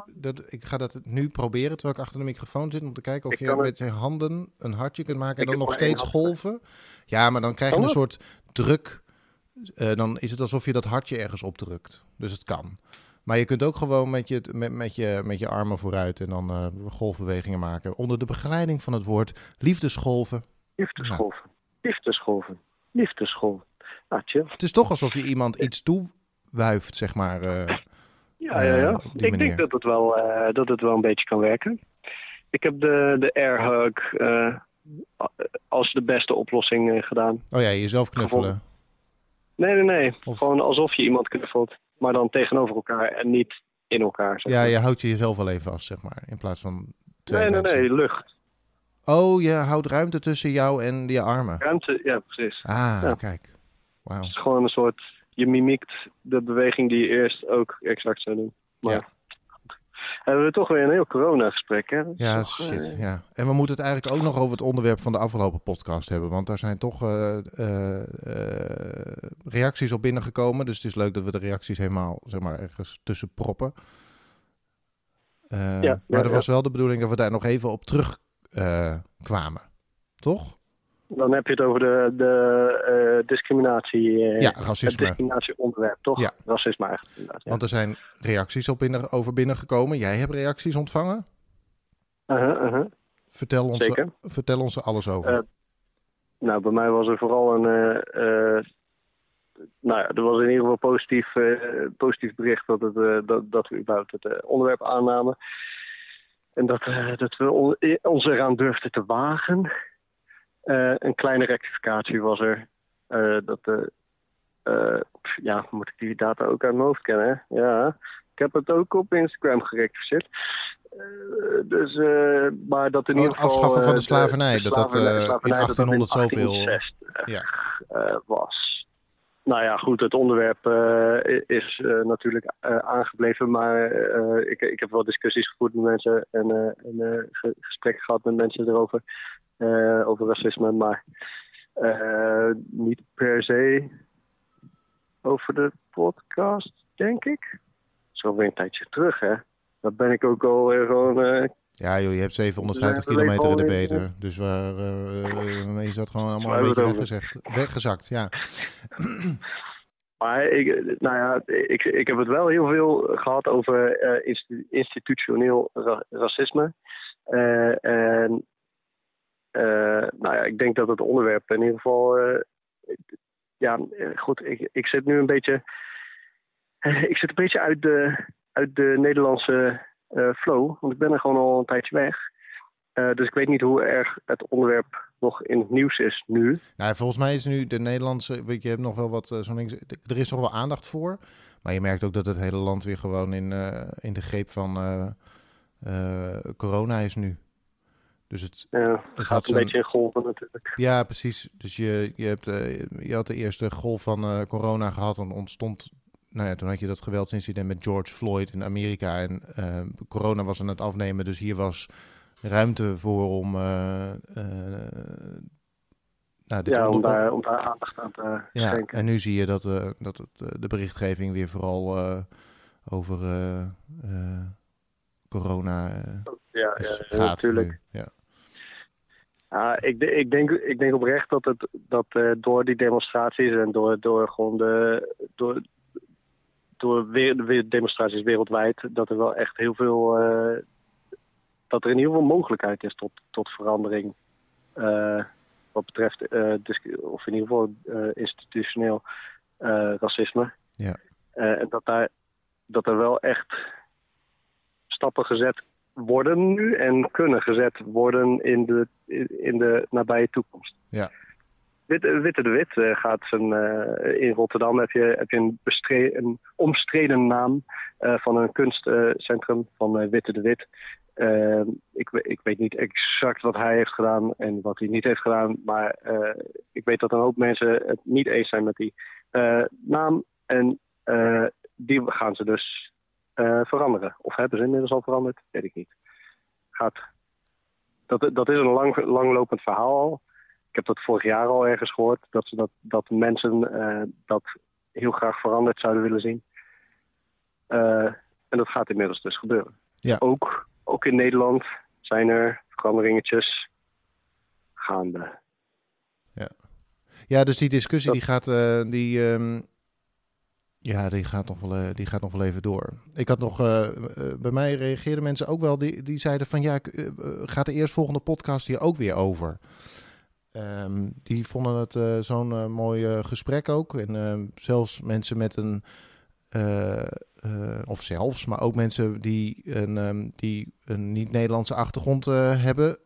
dat, ik ga dat nu proberen terwijl ik achter de microfoon zit. Om te kijken of Ik je met je handen een hartje kunt maken. En dan nog steeds golven. Ja, maar dan krijg je een dat? soort druk. Eh, dan is het alsof je dat hartje ergens opdrukt. Dus het kan. Maar je kunt ook gewoon met je, met, met je, met je armen vooruit en dan eh, golfbewegingen maken. Onder de begeleiding van het woord liefdesgolven. Liefdesgolven. Liefdesgolven. Liefdesgolven. Chill. Het is toch alsof je iemand iets toewuift, zeg maar. eh. Ja, ja, ja. Ik manier. denk dat het, wel, dat het wel een beetje kan werken. Ik heb de, de airhug als de beste oplossing gedaan. Oh ja, jezelf knuffelen. Nee, nee, nee. Of- Gewoon alsof je iemand knuffelt. Maar dan tegenover elkaar en niet in elkaar. zeg Ja, je houdt je jezelf wel even vast, zeg maar. In plaats van twee nee, nee, nee. Lucht. Oh, je houdt ruimte tussen jou en je armen. Ruimte. Ja, precies. Ah, Ja. kijk. Wauw. Het is gewoon een soort... Je mimiekt de beweging die je eerst ook exact zou doen. Maar Ja. Hebben we toch weer een heel corona-gesprek, hè? Ja, toch, shit. eh, Ja. En we moeten het eigenlijk ook nog over het onderwerp van de afgelopen podcast hebben. Want daar zijn toch eh, eh, reacties op binnengekomen. Dus het is leuk dat we de reacties helemaal zeg maar, ergens tussen proppen. Ja, maar ja, er ja. was wel de bedoeling dat we daar nog even op terug kwamen. Toch? Dan heb je het over de, de eh, discriminatie. eh, Ja, Het racisme. discriminatieonderwerp, toch? Ja. Racisme eigenlijk. Ja. Want er zijn reacties op binnen, over binnengekomen. Jij hebt reacties ontvangen. Uh-huh, uh-huh. Vertel ons, Zeker. vertel ons er alles over. Eh, Nou, bij mij was er vooral een. nou ja, er was in ieder geval positief, positief bericht dat, het, dat, dat we überhaupt het onderwerp aannamen. En dat, dat we on- ons eraan durfden te wagen. Eh, een kleine rectificatie was er. Eh, dat, eh, eh, ja, moet ik die data ook uit mijn hoofd kennen? Ja, ik heb het ook op Instagram gerectificeerd. Eh, dus, eh, maar dat in Oh, ieder het geval... afschaffen van de slavernij, dat dat, eh, in slavernij, dat dat 1800 zoveel- 1860, Ja. was. Nou ja, goed, het onderwerp eh, is eh, natuurlijk eh, aangebleven, maar ik, ik heb wel discussies gevoerd met mensen en, en ge- gesprekken gehad met mensen erover, over racisme, maar niet per se over de podcast, denk ik. Zo weer een tijdje terug, hè. Dat ben ik ook al gewoon Ja joh, je hebt 750 We leven kilometer in de beter. Dus waar, eh, eh, je zat gewoon allemaal een beetje weggezegd, weggezakt. Ja. [clears throat] Maar ik, nou ja, ik, ik heb het wel heel veel gehad over eh, insti- institutioneel ra- racisme. Eh, en eh, nou ja, ik denk dat het onderwerp in ieder geval. eh, ja, eh, goed, ik, ik zit nu een beetje. eh, [laughs] ik zit een beetje uit de, uit de Nederlandse eh, flow, want ik ben er gewoon al een tijdje weg. Eh, dus ik weet niet hoe erg het onderwerp nog in het nieuws is nu. Nou, volgens mij is nu de Nederlandse, weet je, je hebt nog wel wat, eh, zo'n ding, er is nog wel aandacht voor. Maar je merkt ook dat het hele land weer gewoon in, eh, in de greep van eh, eh, corona is nu. Dus het, Ja, Het gaat een beetje in golven natuurlijk. ja, precies. Dus je, je, hebt, eh, je had de eerste golf van eh, corona gehad en ontstond, nou ja, toen had je dat geweldsincident met George Floyd in Amerika. En eh, corona was aan het afnemen, dus hier was ruimte voor om, eh, eh, nou, dit Ja, om daar, om daar aandacht aan te Ja, schenken. en nu zie je dat, dat het, de berichtgeving weer vooral over corona Ja, is- ja, gaat. ja, natuurlijk. nu. Ja. Ja, ik, ik, denk, ik denk oprecht dat, het, dat door die demonstraties en door, door gewoon de. Door, door weer, de weer demonstraties wereldwijd, dat er wel echt heel veel. eh, dat er in ieder geval mogelijkheid is tot, tot verandering. eh, wat betreft, eh, of in ieder geval institutioneel racisme. Ja. En dat, daar, dat er wel echt stappen gezet worden nu en kunnen gezet worden in de, in de nabije toekomst. Ja. Witte, de Wit eh, gaat zijn. eh, in Rotterdam heb je, heb je een, een omstreden naam eh, van een kunstcentrum van Witte de Wit. Ik, ik weet niet exact wat hij heeft gedaan en wat hij niet heeft gedaan. Maar ik weet dat een hoop mensen het niet eens zijn met die naam. En die gaan ze dus veranderen. Of hebben ze inmiddels al veranderd? Weet ik niet. Gaat. Dat, dat is een lang, langlopend verhaal al. Ik heb dat vorig jaar al ergens gehoord. Dat, ze dat, dat mensen eh, dat heel graag veranderd zouden willen zien. Eh, en dat gaat inmiddels dus gebeuren. Ja. Ook, ook in Nederland zijn er veranderingetjes gaande. Ja, dus die discussie Dat- die gaat, eh, die, ehm, ja, die, gaat nog wel, die gaat nog wel even door. Ik had nog, bij mij reageerden mensen ook wel, die, die zeiden van ja, gaat de eerstvolgende podcast hier ook weer over? Ehm, die vonden het eh, zo'n eh, mooi eh, gesprek ook. En ehm, zelfs mensen met een, of zelfs, maar ook mensen die een, ehm, die een niet-Nederlandse achtergrond hebben.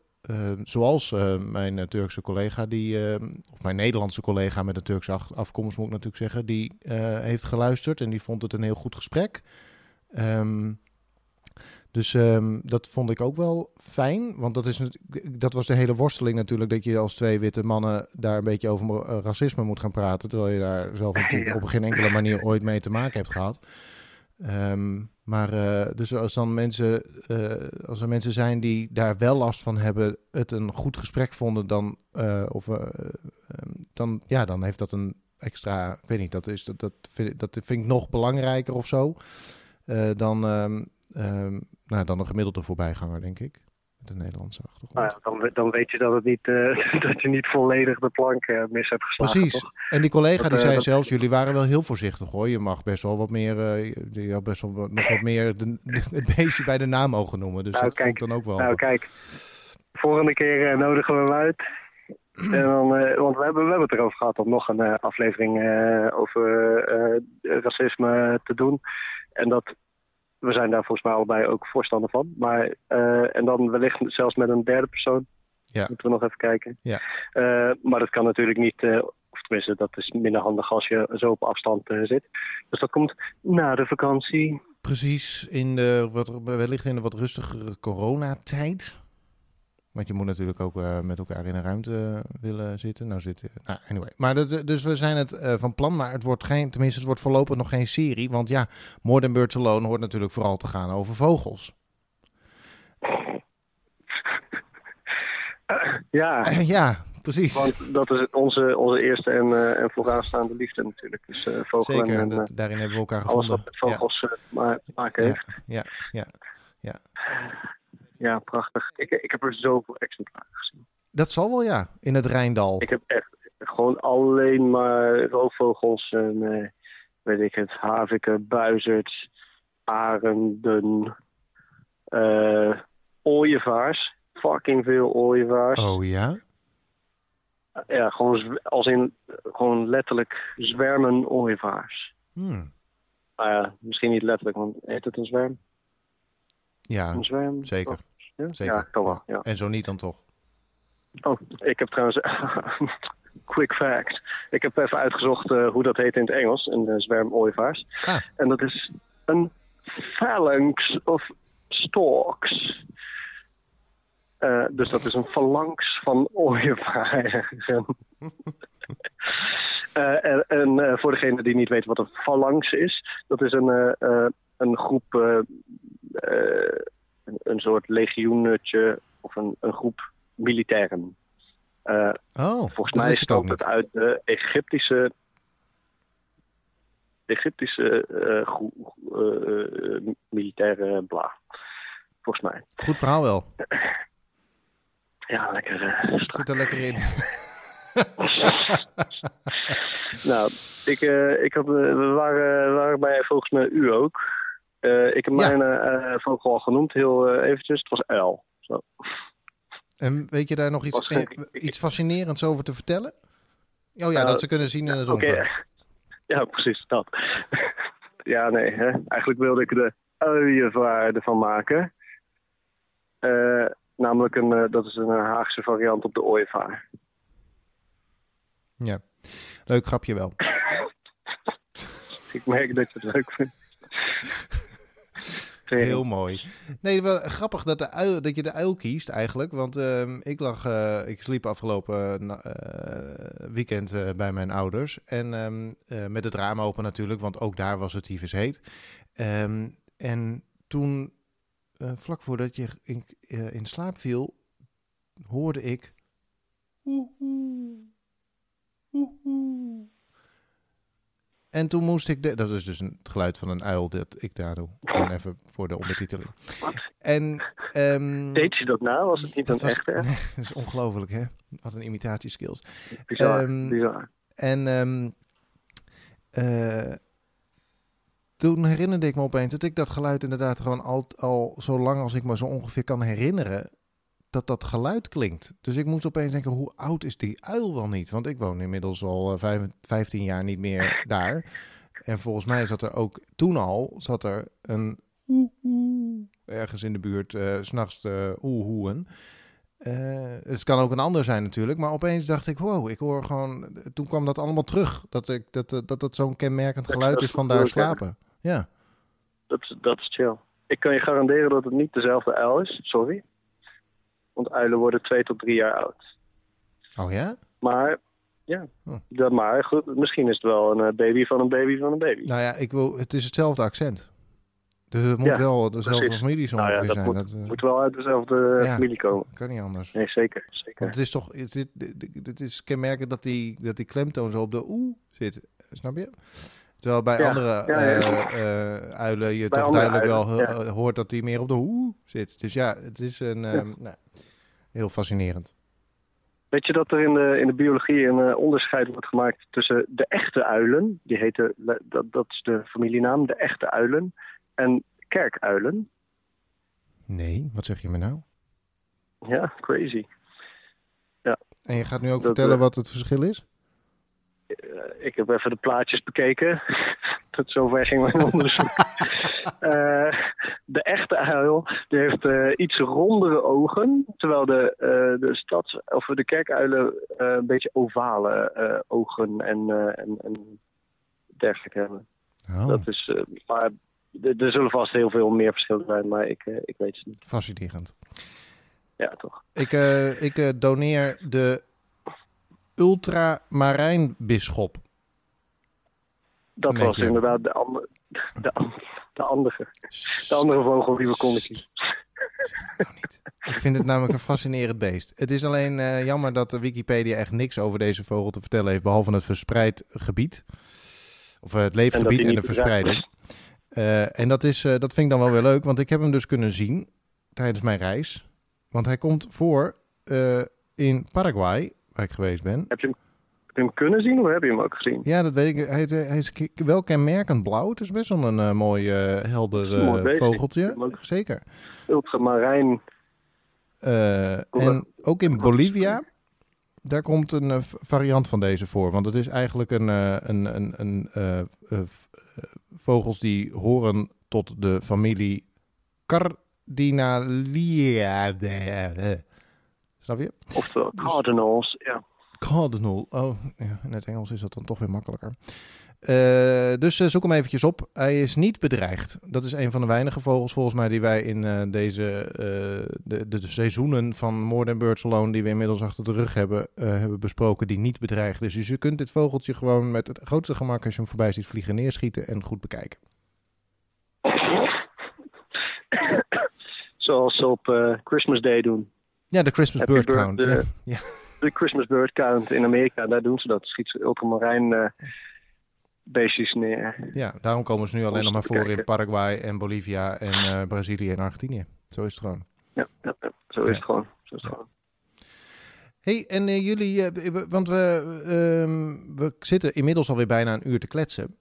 Zoals mijn Turkse collega, die, of mijn Nederlandse collega met een Turkse afkomst, moet ik natuurlijk zeggen, die heeft geluisterd en die vond het een heel goed gesprek. Ehm, dus ehm, dat vond ik ook wel fijn, want dat, is, dat was de hele worsteling natuurlijk, dat je als twee witte mannen daar een beetje over eh, racisme moet gaan praten, terwijl je daar zelf [laughs] natuurlijk Ja. op geen enkele manier ooit mee te maken hebt gehad. Ehm, maar eh, dus als dan mensen, eh, als er mensen zijn die daar wel last van hebben, het een goed gesprek vonden, dan, of, eh, ehm, dan, ja, dan heeft dat een extra, ik weet niet, dat, is, dat, dat, vind, ik- dat vind ik nog belangrijker of zo, dan, nou, dan een gemiddelde voorbijganger, denk ik, met een Nederlandse achtergrond. Nou ja, dan, dan weet je dat, het niet, eh, [laughs] dat je niet volledig de plank eh, mis hebt geslagen. Precies. toch? En die collega Dat, die eh, zei dat- zelfs, jullie waren wel heel voorzichtig hoor. Je mag best wel wat meer, je had best wel wat- nog wat meer de, het beestje bij de naam mogen noemen. Dus Nou, dat kijk, vond ik dan ook wel. Nou, kijk, volgende keer nodigen we hem uit. [clears throat] En dan, want we hebben, we hebben het erover gehad om nog een aflevering over racisme te doen. En dat, we zijn daar volgens mij allebei ook voorstander van. Maar, eh, en dan wellicht zelfs met een derde persoon. Ja. Moeten we nog even kijken. Ja. Eh, maar dat kan natuurlijk niet, eh, of tenminste, dat is minder handig als je zo op afstand zit. Dus dat komt na de vakantie. Precies, in de, wat, wellicht in de wat rustigere coronatijd. Want je moet natuurlijk ook eh, met elkaar in een ruimte eh, willen zitten. Nou, zitten. Nou, anyway. Maar dat, dus we zijn het eh, van plan. Maar het wordt geen, tenminste, het wordt voorlopig nog geen serie. Want ja, More Than Birds Alone hoort natuurlijk vooral te gaan over vogels. [laughs] Ja, ja, precies. want dat is onze, onze eerste en, eh, en vooraanstaande liefde natuurlijk. Dus eh, vogelen Zeker, en eh, dat, daarin hebben we elkaar alles gevonden. wat met vogels eh, te maken heeft. Ja, ja, ja. Ja, prachtig. Ik, ik heb er zoveel exemplaren gezien. Dat zal wel, ja. In het Rijndal. Ik heb echt gewoon alleen maar roofvogels en eh, weet ik het, haviken, buizerds, arenden, eh ooievaars. Fucking veel ooievaars. Oh ja? Ja, gewoon als in gewoon letterlijk zwermen ooievaars. Hmm. Ja, misschien niet letterlijk, want heet het een zwerm? Ja, Een zwerm? zeker. Ja, zeker. ja kan wel. Ja. En zo niet dan toch. Oh, ik heb trouwens. [laughs] quick fact. Ik heb even uitgezocht eh, hoe dat heet in het Engels, een uh, zwerm ooievaars. Ah. En dat is een phalanx of stalks. Eh, dus dat is een phalanx van ooievaren. [laughs] Eh, en en voor degene die niet weet wat een phalanx is, dat is een, een groep, een, een soort legioenetje of een, een groep militairen. Eh, Oh, volgens mij stamt het uit de Egyptische, Egyptische groe- eh, militaire bla. Volgens mij. Goed verhaal wel. Ja, lekker. Zit er lekker in. [laughs] nou, ik, ik had, we waren, we waren bij volgens mij u ook. Eh, ik heb Ja. mijn eh, vogel al genoemd, heel eh, eventjes. Het was L. Zo. En weet je daar nog iets, geen- eh, iets fascinerends over te vertellen? Oh ja, Nou, dat ze kunnen zien in het Oké, donker. [laughs] ja, precies, dat. [laughs] ja, nee, hè. eigenlijk wilde ik de uievaar ervan maken. Eh, namelijk, een, eh, dat is een eh, Haagse variant op de ooievaar. Ja. Leuk grapje wel. [laughs] Ik merk dat je het leuk vindt. Heel mooi. Nee, wel grappig dat, de uil, dat je de uil kiest eigenlijk. Want ehm, ik lag, eh, ik sliep afgelopen eh, eh, weekend bij mijn ouders. En ehm, eh, met het raam open natuurlijk, want ook daar was het tyfus heet. Ehm, en toen, vlak voordat je in, in slaap viel, hoorde ik... Oeh, oeh, oeh, oeh. En toen moest ik... De, dat is dus een, het geluid van een uil dat ik daar doe. Gewoon even voor de ondertiteling. Wat? En... ehm, Deed je dat nou? Was het niet dat een was, echte? [laughs] nee, dat is ongelooflijk, hè? Wat een imitatieskills. Bizar, ehm, bizar. En ehm, eh, toen herinnerde ik me opeens dat ik dat geluid inderdaad gewoon al, al zo lang als ik me zo ongeveer kan herinneren, dat dat geluid klinkt. Dus ik moest opeens denken, hoe oud is die uil wel niet? Want ik woon inmiddels al eh, vijf- 15 jaar niet meer [laughs] daar. En volgens mij zat er ook toen al zat er een oeh, oeh, ergens in de buurt, eh, s s'nachts te oeh oehoen. Eh, het kan ook een ander zijn natuurlijk, maar opeens dacht ik, wow, ik hoor gewoon, toen kwam dat allemaal terug. Dat ik, dat, dat, dat, dat zo'n kenmerkend geluid is van daar slapen. Ja. Dat, dat is chill. Ik kan je garanderen dat het niet dezelfde uil is. Sorry. Want uilen worden twee tot drie jaar oud. Oh ja? Maar, ja. Dat, maar goed, misschien is het wel een eh, baby van een baby van een baby. Nou ja, ik wil, het is hetzelfde accent. Dus het moet Ja, wel dezelfde precies. familie zo Nou ja, ongeveer dat zijn. moet, dat eh, moet wel uit dezelfde Ja. familie komen. kan niet anders. Nee, zeker. zeker. Want het is toch, het, is- het is kenmerkend dat die, dat die klemtoon zo op de oeh zit. Snap je? Terwijl bij andere eh, eh, uilen je Bij toch duidelijk wel uilen, eh, hoort dat die meer op de oeh zit. Dus ja, het is een, eh, nou, heel fascinerend. Weet je dat er in de, in de biologie een eh, onderscheid wordt gemaakt tussen de echte uilen, die heten, dat, dat is de familienaam, de echte uilen, en kerkuilen? Nee, wat zeg je me nou? Ja, crazy. En je gaat nu ook Dat, vertellen eh, wat het verschil is? Eh, ik heb even de plaatjes bekeken. [laughs] Tot zover ging mijn onderzoek. [laughs] Eh, de echte uil die heeft eh, iets rondere ogen, terwijl de, de stad, of de kerkuilen een beetje ovale ogen en, en, en dergelijke hebben. Oh, Dat is, maar er zullen vast heel veel meer verschillen zijn, maar ik, ik weet het niet. fascinerend. Ja, toch. Ik, ik doneer de ultramarijnbisschop. Dat was je. inderdaad de, andere de, de andere. De andere vogel die we konden kiezen. Nou niet. Ik vind het namelijk een fascinerend beest. Het is alleen eh, jammer dat de Wikipedia echt niks over deze vogel te vertellen heeft, behalve het verspreid gebied. Of eh, het leefgebied en, de verspreiding. Eh, en dat, is, dat vind ik dan wel weer leuk, want ik heb hem dus kunnen zien tijdens mijn reis. Want hij komt voor in Paraguay, waar ik geweest ben. Heb je, hem, heb je hem kunnen zien of heb je hem ook gezien? Ja, dat weet ik. Hij, is- hij is wel kenmerkend blauw. Het is best wel een eh, mooi, eh, helder eh, Mooi vogeltje. Zeker. Ultramarijn. Eh, en ook in Bolivia, daar komt een eh, variant van deze voor. Want het is eigenlijk een, eh, een, een, een eh, eh, eh, vogels die horen tot de familie Cardinalidae. Snap je? Oftewel cardinals. Ja. Cardinal. Oh, ja, in het Engels is dat dan toch weer makkelijker. Eh, dus eh, zoek hem eventjes op. Hij is niet bedreigd. Dat is een van de weinige vogels volgens mij die wij in eh, deze de, de, seizoenen van More Than Birds Alone die we inmiddels achter de rug hebben, hebben besproken die niet bedreigd is. Dus je kunt dit vogeltje gewoon met het grootste gemak als je hem voorbij ziet vliegen neerschieten en goed bekijken. Zoals ze op Christmas Day doen. Ja, de Christmas Happy Bird bird- Count. de- [laughs] Ja. De Christmas Bird Count in Amerika, daar doen ze dat. Schiet ze ultramarijn eh beestjes neer. ja, daarom komen ze nu alleen nog maar voor in. Paraguay en Bolivia en eh, Brazilië en Argentinië. Zo is het gewoon. Ja, ja, ja, zo is het gewoon. Zo is het gewoon. hey, en eh, jullie, want we, ehm, we zitten inmiddels alweer bijna een uur te kletsen.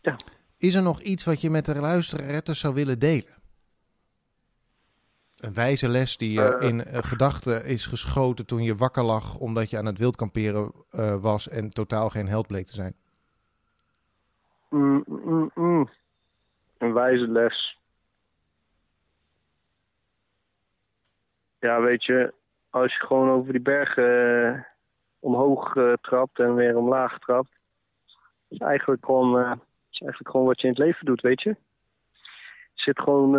Ja. Is er nog iets wat je met de luisteraars zou willen delen? Een wijze les die je Eh. in eh, gedachten is geschoten toen je wakker lag omdat je aan het wildkamperen eh, was en totaal geen held bleek te zijn. Mm, mm, mm. Een wijze les. Ja, weet je, als je gewoon over die bergen omhoog trapt en weer omlaag trapt, is eigenlijk gewoon, is eigenlijk gewoon wat je in het leven doet, weet je. Je zit gewoon.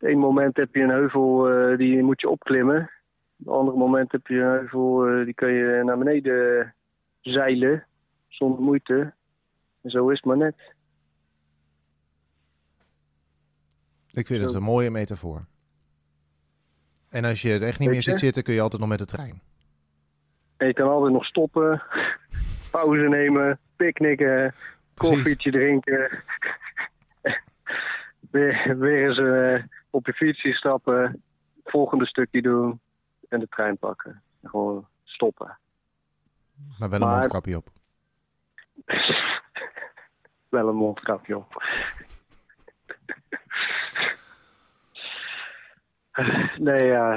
Het ene moment heb je een heuvel eh, die moet je opklimmen. Op het andere moment heb je een heuvel eh, die kun je naar beneden zeilen zonder moeite. En zo is het maar net. Ik vind het een mooie metafoor. En als je het echt niet meer je? ziet zitten, kun je altijd nog met de trein. En je kan altijd nog stoppen, [laughs] pauze nemen, picknicken, koffietje drinken. [laughs] weer, weer eens eh, op je fietsje stappen, volgende stukje doen en de trein pakken. En gewoon stoppen. Maar wel een Maar- mondkapje op. [laughs] Wel een mondkapje op. [laughs] nee, ja.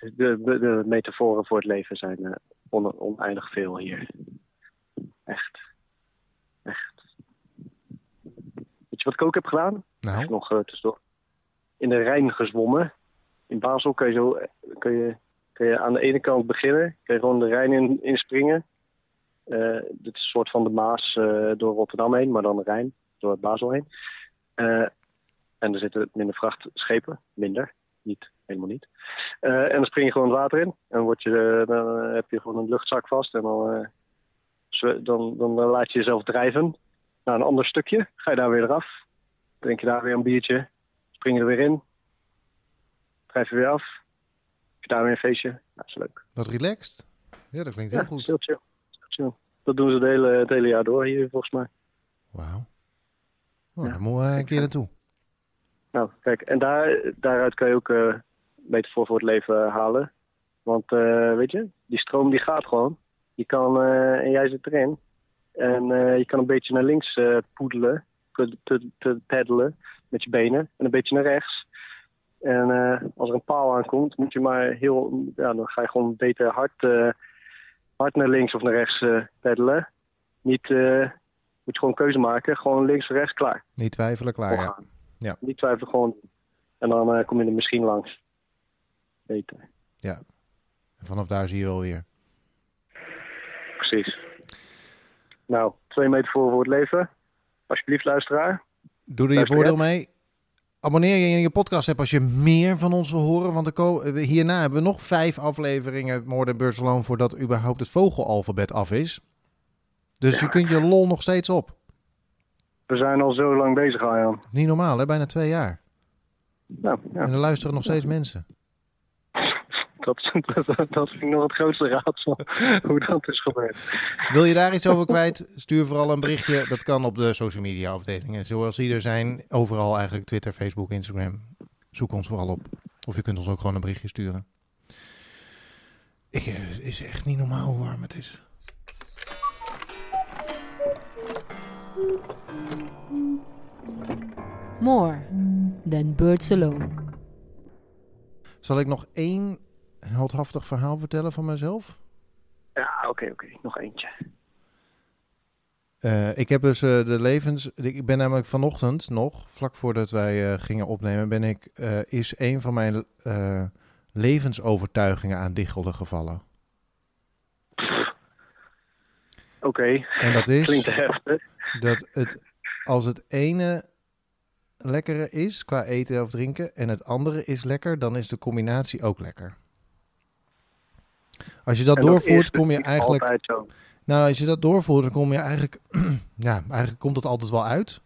De, de, de metaforen voor het leven zijn eh, on- oneindig veel hier. Echt. Echt. Weet je wat ik ook heb gedaan? Nou, Echt nog uh, tussendoor. In de Rijn gezwommen. In Basel kun je, zo, kun je, kun je aan de ene kant beginnen. Kun je gewoon de Rijn in, inspringen. Eh, dit is een soort van de Maas eh, door Rotterdam heen, maar dan de Rijn door Basel heen. Eh, en er zitten minder vrachtschepen. Minder. Niet, helemaal niet. En dan spring je gewoon het water in. En word je, dan heb je gewoon een luchtzak vast. En dan, dan, dan laat je jezelf drijven naar een ander stukje. Ga je daar weer eraf. Drink je daar weer een biertje. Spring je er weer in. Drijf je weer af. Heb je daar weer een feestje. Dat is leuk. wat relaxed. Ja, dat klinkt heel Ja, goed. chill. Dat doen ze het hele, het hele jaar door hier volgens mij. Wauw. Oh, Ja. We een keer naartoe. Nou, kijk, en daar, daaruit kan je ook eh metafoor voor het leven halen. Want eh, weet je, die stroom die gaat gewoon. Je kan, eh, en jij zit erin. En eh, je kan een beetje naar links eh, poedelen, te peddelen met je benen. En een beetje naar rechts. En eh, als er een paal aankomt, moet je maar heel, ja, dan ga je gewoon beter hard, eh, hard naar links of naar rechts eh peddelen. Niet, moet je gewoon keuze maken. Gewoon links of rechts, klaar. Niet twijfelen, klaar. Ja. Ja. Niet twijfelen, gewoon. En dan kom je er misschien langs. beter. En vanaf daar zie je wel weer. Precies. Nou, twee meter voor voor het leven. Alsjeblieft, luisteraar. Doe er je voordeel mee. Abonneer je in je podcast app als je meer van ons wil horen. Want hierna hebben we nog vijf afleveringen Moord en voordat überhaupt het vogelalfabet af is. Dus je kunt je lol nog steeds op. We zijn al zo lang bezig, Arjan. Niet normaal, hè? Bijna twee jaar. Nou, ja, En er luisteren nog steeds mensen. [laughs] dat, dat, dat vind ik nog het grootste raadsel. [laughs] hoe dat is gebeurd. Wil je daar iets over kwijt? Stuur vooral een berichtje. Dat kan op de social media afdelingen. Zoals die er zijn. Overal eigenlijk. Twitter, Facebook, Instagram. Zoek ons vooral op. Of je kunt ons ook gewoon een berichtje sturen. Ik, eh, het is echt niet normaal hoe warm het is. More than birds alone. Zal ik nog één heldhaftig verhaal vertellen van mezelf? Ja, oké, oké. Nog eentje. Eh, ik heb dus eh, de levens. Ik ben namelijk vanochtend nog, vlak voordat wij eh, gingen opnemen, ben ik, is een van mijn levensovertuigingen aan diggelen gevallen. Oké, En dat is klinkt heftig. dat het, als het ene lekkere is qua eten of drinken en het andere is lekker, dan is de combinatie ook lekker. Als je dat doorvoert, kom je eigenlijk. Nou, als je dat doorvoert, dan kom je eigenlijk... [clears throat] ja, eigenlijk komt het altijd wel uit.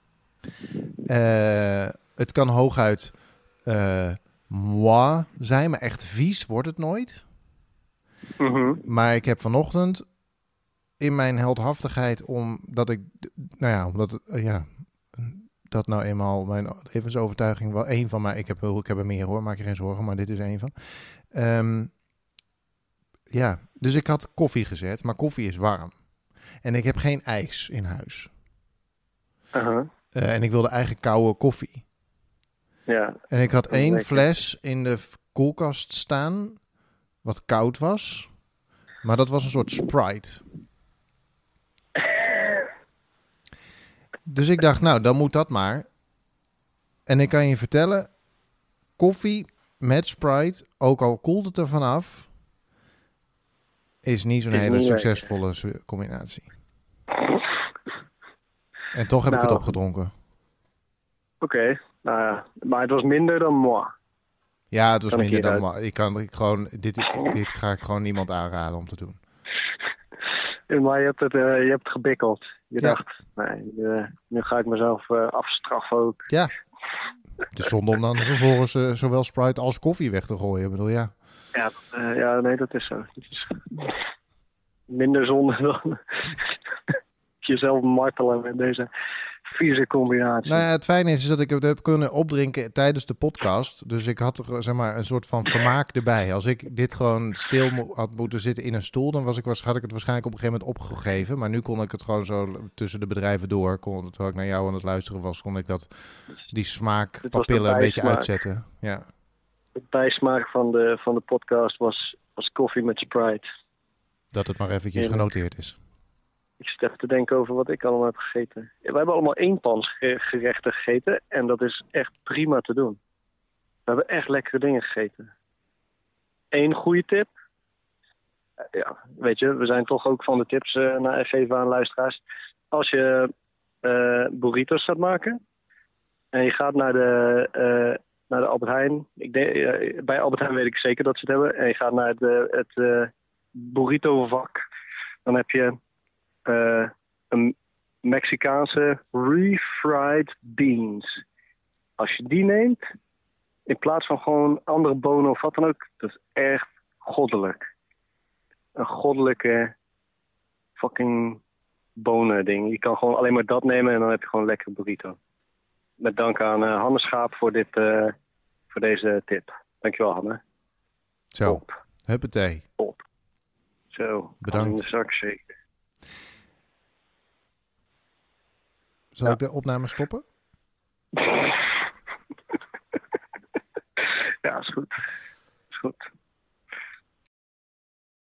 Eh, het kan hooguit eh moi zijn, maar echt vies wordt het nooit. Mhm. Maar ik heb vanochtend in mijn heldhaftigheid, omdat ik... Nou ja, omdat eh, ja, dat nou eenmaal mijn levensovertuiging wel één van... Maar ik heb, ik heb er meer hoor, maak je geen zorgen, maar dit is één van. Ehm, ja, dus ik had koffie gezet, maar koffie is warm. En ik heb geen ijs in huis. Eh, en ik wilde eigenlijk koude koffie. Ja, En ik had één lekker. fles in de koelkast staan, wat koud was. Maar dat was een soort Sprite. Dus ik dacht, nou, dan moet dat maar. En ik kan je vertellen, koffie met Sprite, ook al koelt het er vanaf, is niet zo'n hele niet succesvolle su- combinatie. En toch heb ik het Nou. opgedronken. oké. Nou ja, maar het was minder dan moi. Ja, het was Kan minder dan... ma- Ik kan ik gewoon... Dit, dit ga ik gewoon niemand aanraden om te doen. [laughs] Maar je hebt het, eh, je hebt het gebikkeld. Je Ja. dacht, nee, eh, nu ga ik mezelf eh, afstraffen ook. Ja. Het is zonde om dan vervolgens zowel Sprite als koffie weg te gooien. Ik bedoel, ja. Ja, eh, ja nee, dat is zo. Is minder zonde [laughs] dan [laughs] jezelf martelen met deze vieze combinatie. Nou ja, het fijne is, is dat ik het heb kunnen opdrinken tijdens de podcast. Dus ik had er zeg maar, een soort van vermaak erbij. Als ik dit gewoon stil mo- had moeten zitten in een stoel, dan was ik, had ik het waarschijnlijk op een gegeven moment opgegeven. Maar nu kon ik het gewoon zo tussen de bedrijven door. Kon, terwijl ik naar jou aan het luisteren was, kon ik dat, die smaakpapillen een beetje uitzetten. Ja. De bijsmaak van de, van de podcast was, was koffie met Sprite. Dat het maar eventjes genoteerd is. Ik zit even te denken over wat ik allemaal heb gegeten. Ja, we hebben allemaal eenpansgerechten gegeten en dat is echt prima te doen. We hebben echt lekkere dingen gegeten. Eén goede tip. Eh, Ja, weet je, we zijn toch ook van de tips eh, naar geven aan luisteraars. Als je eh burritos gaat maken en je gaat naar de, naar de Albert Heijn. Ik denk, eh, bij Albert Heijn weet ik zeker dat ze het hebben. En je gaat naar het eh burrito vak. Dan heb je eh, een Mexicaanse refried beans. Als je die neemt, in plaats van gewoon andere bonen of wat dan ook, dat is echt goddelijk. Een goddelijke fucking bonen ding. Je kan gewoon alleen maar dat nemen en dan heb je gewoon een lekkere burrito. Met dank aan eh Hanne Schaap voor, dit, eh, voor deze tip. Dankjewel Hanne. Zo, Top. huppatee. Zo, Bedankt. In de zak zeker. Zal Ja. ik de opname stoppen? [laughs] ja, is goed. Is goed.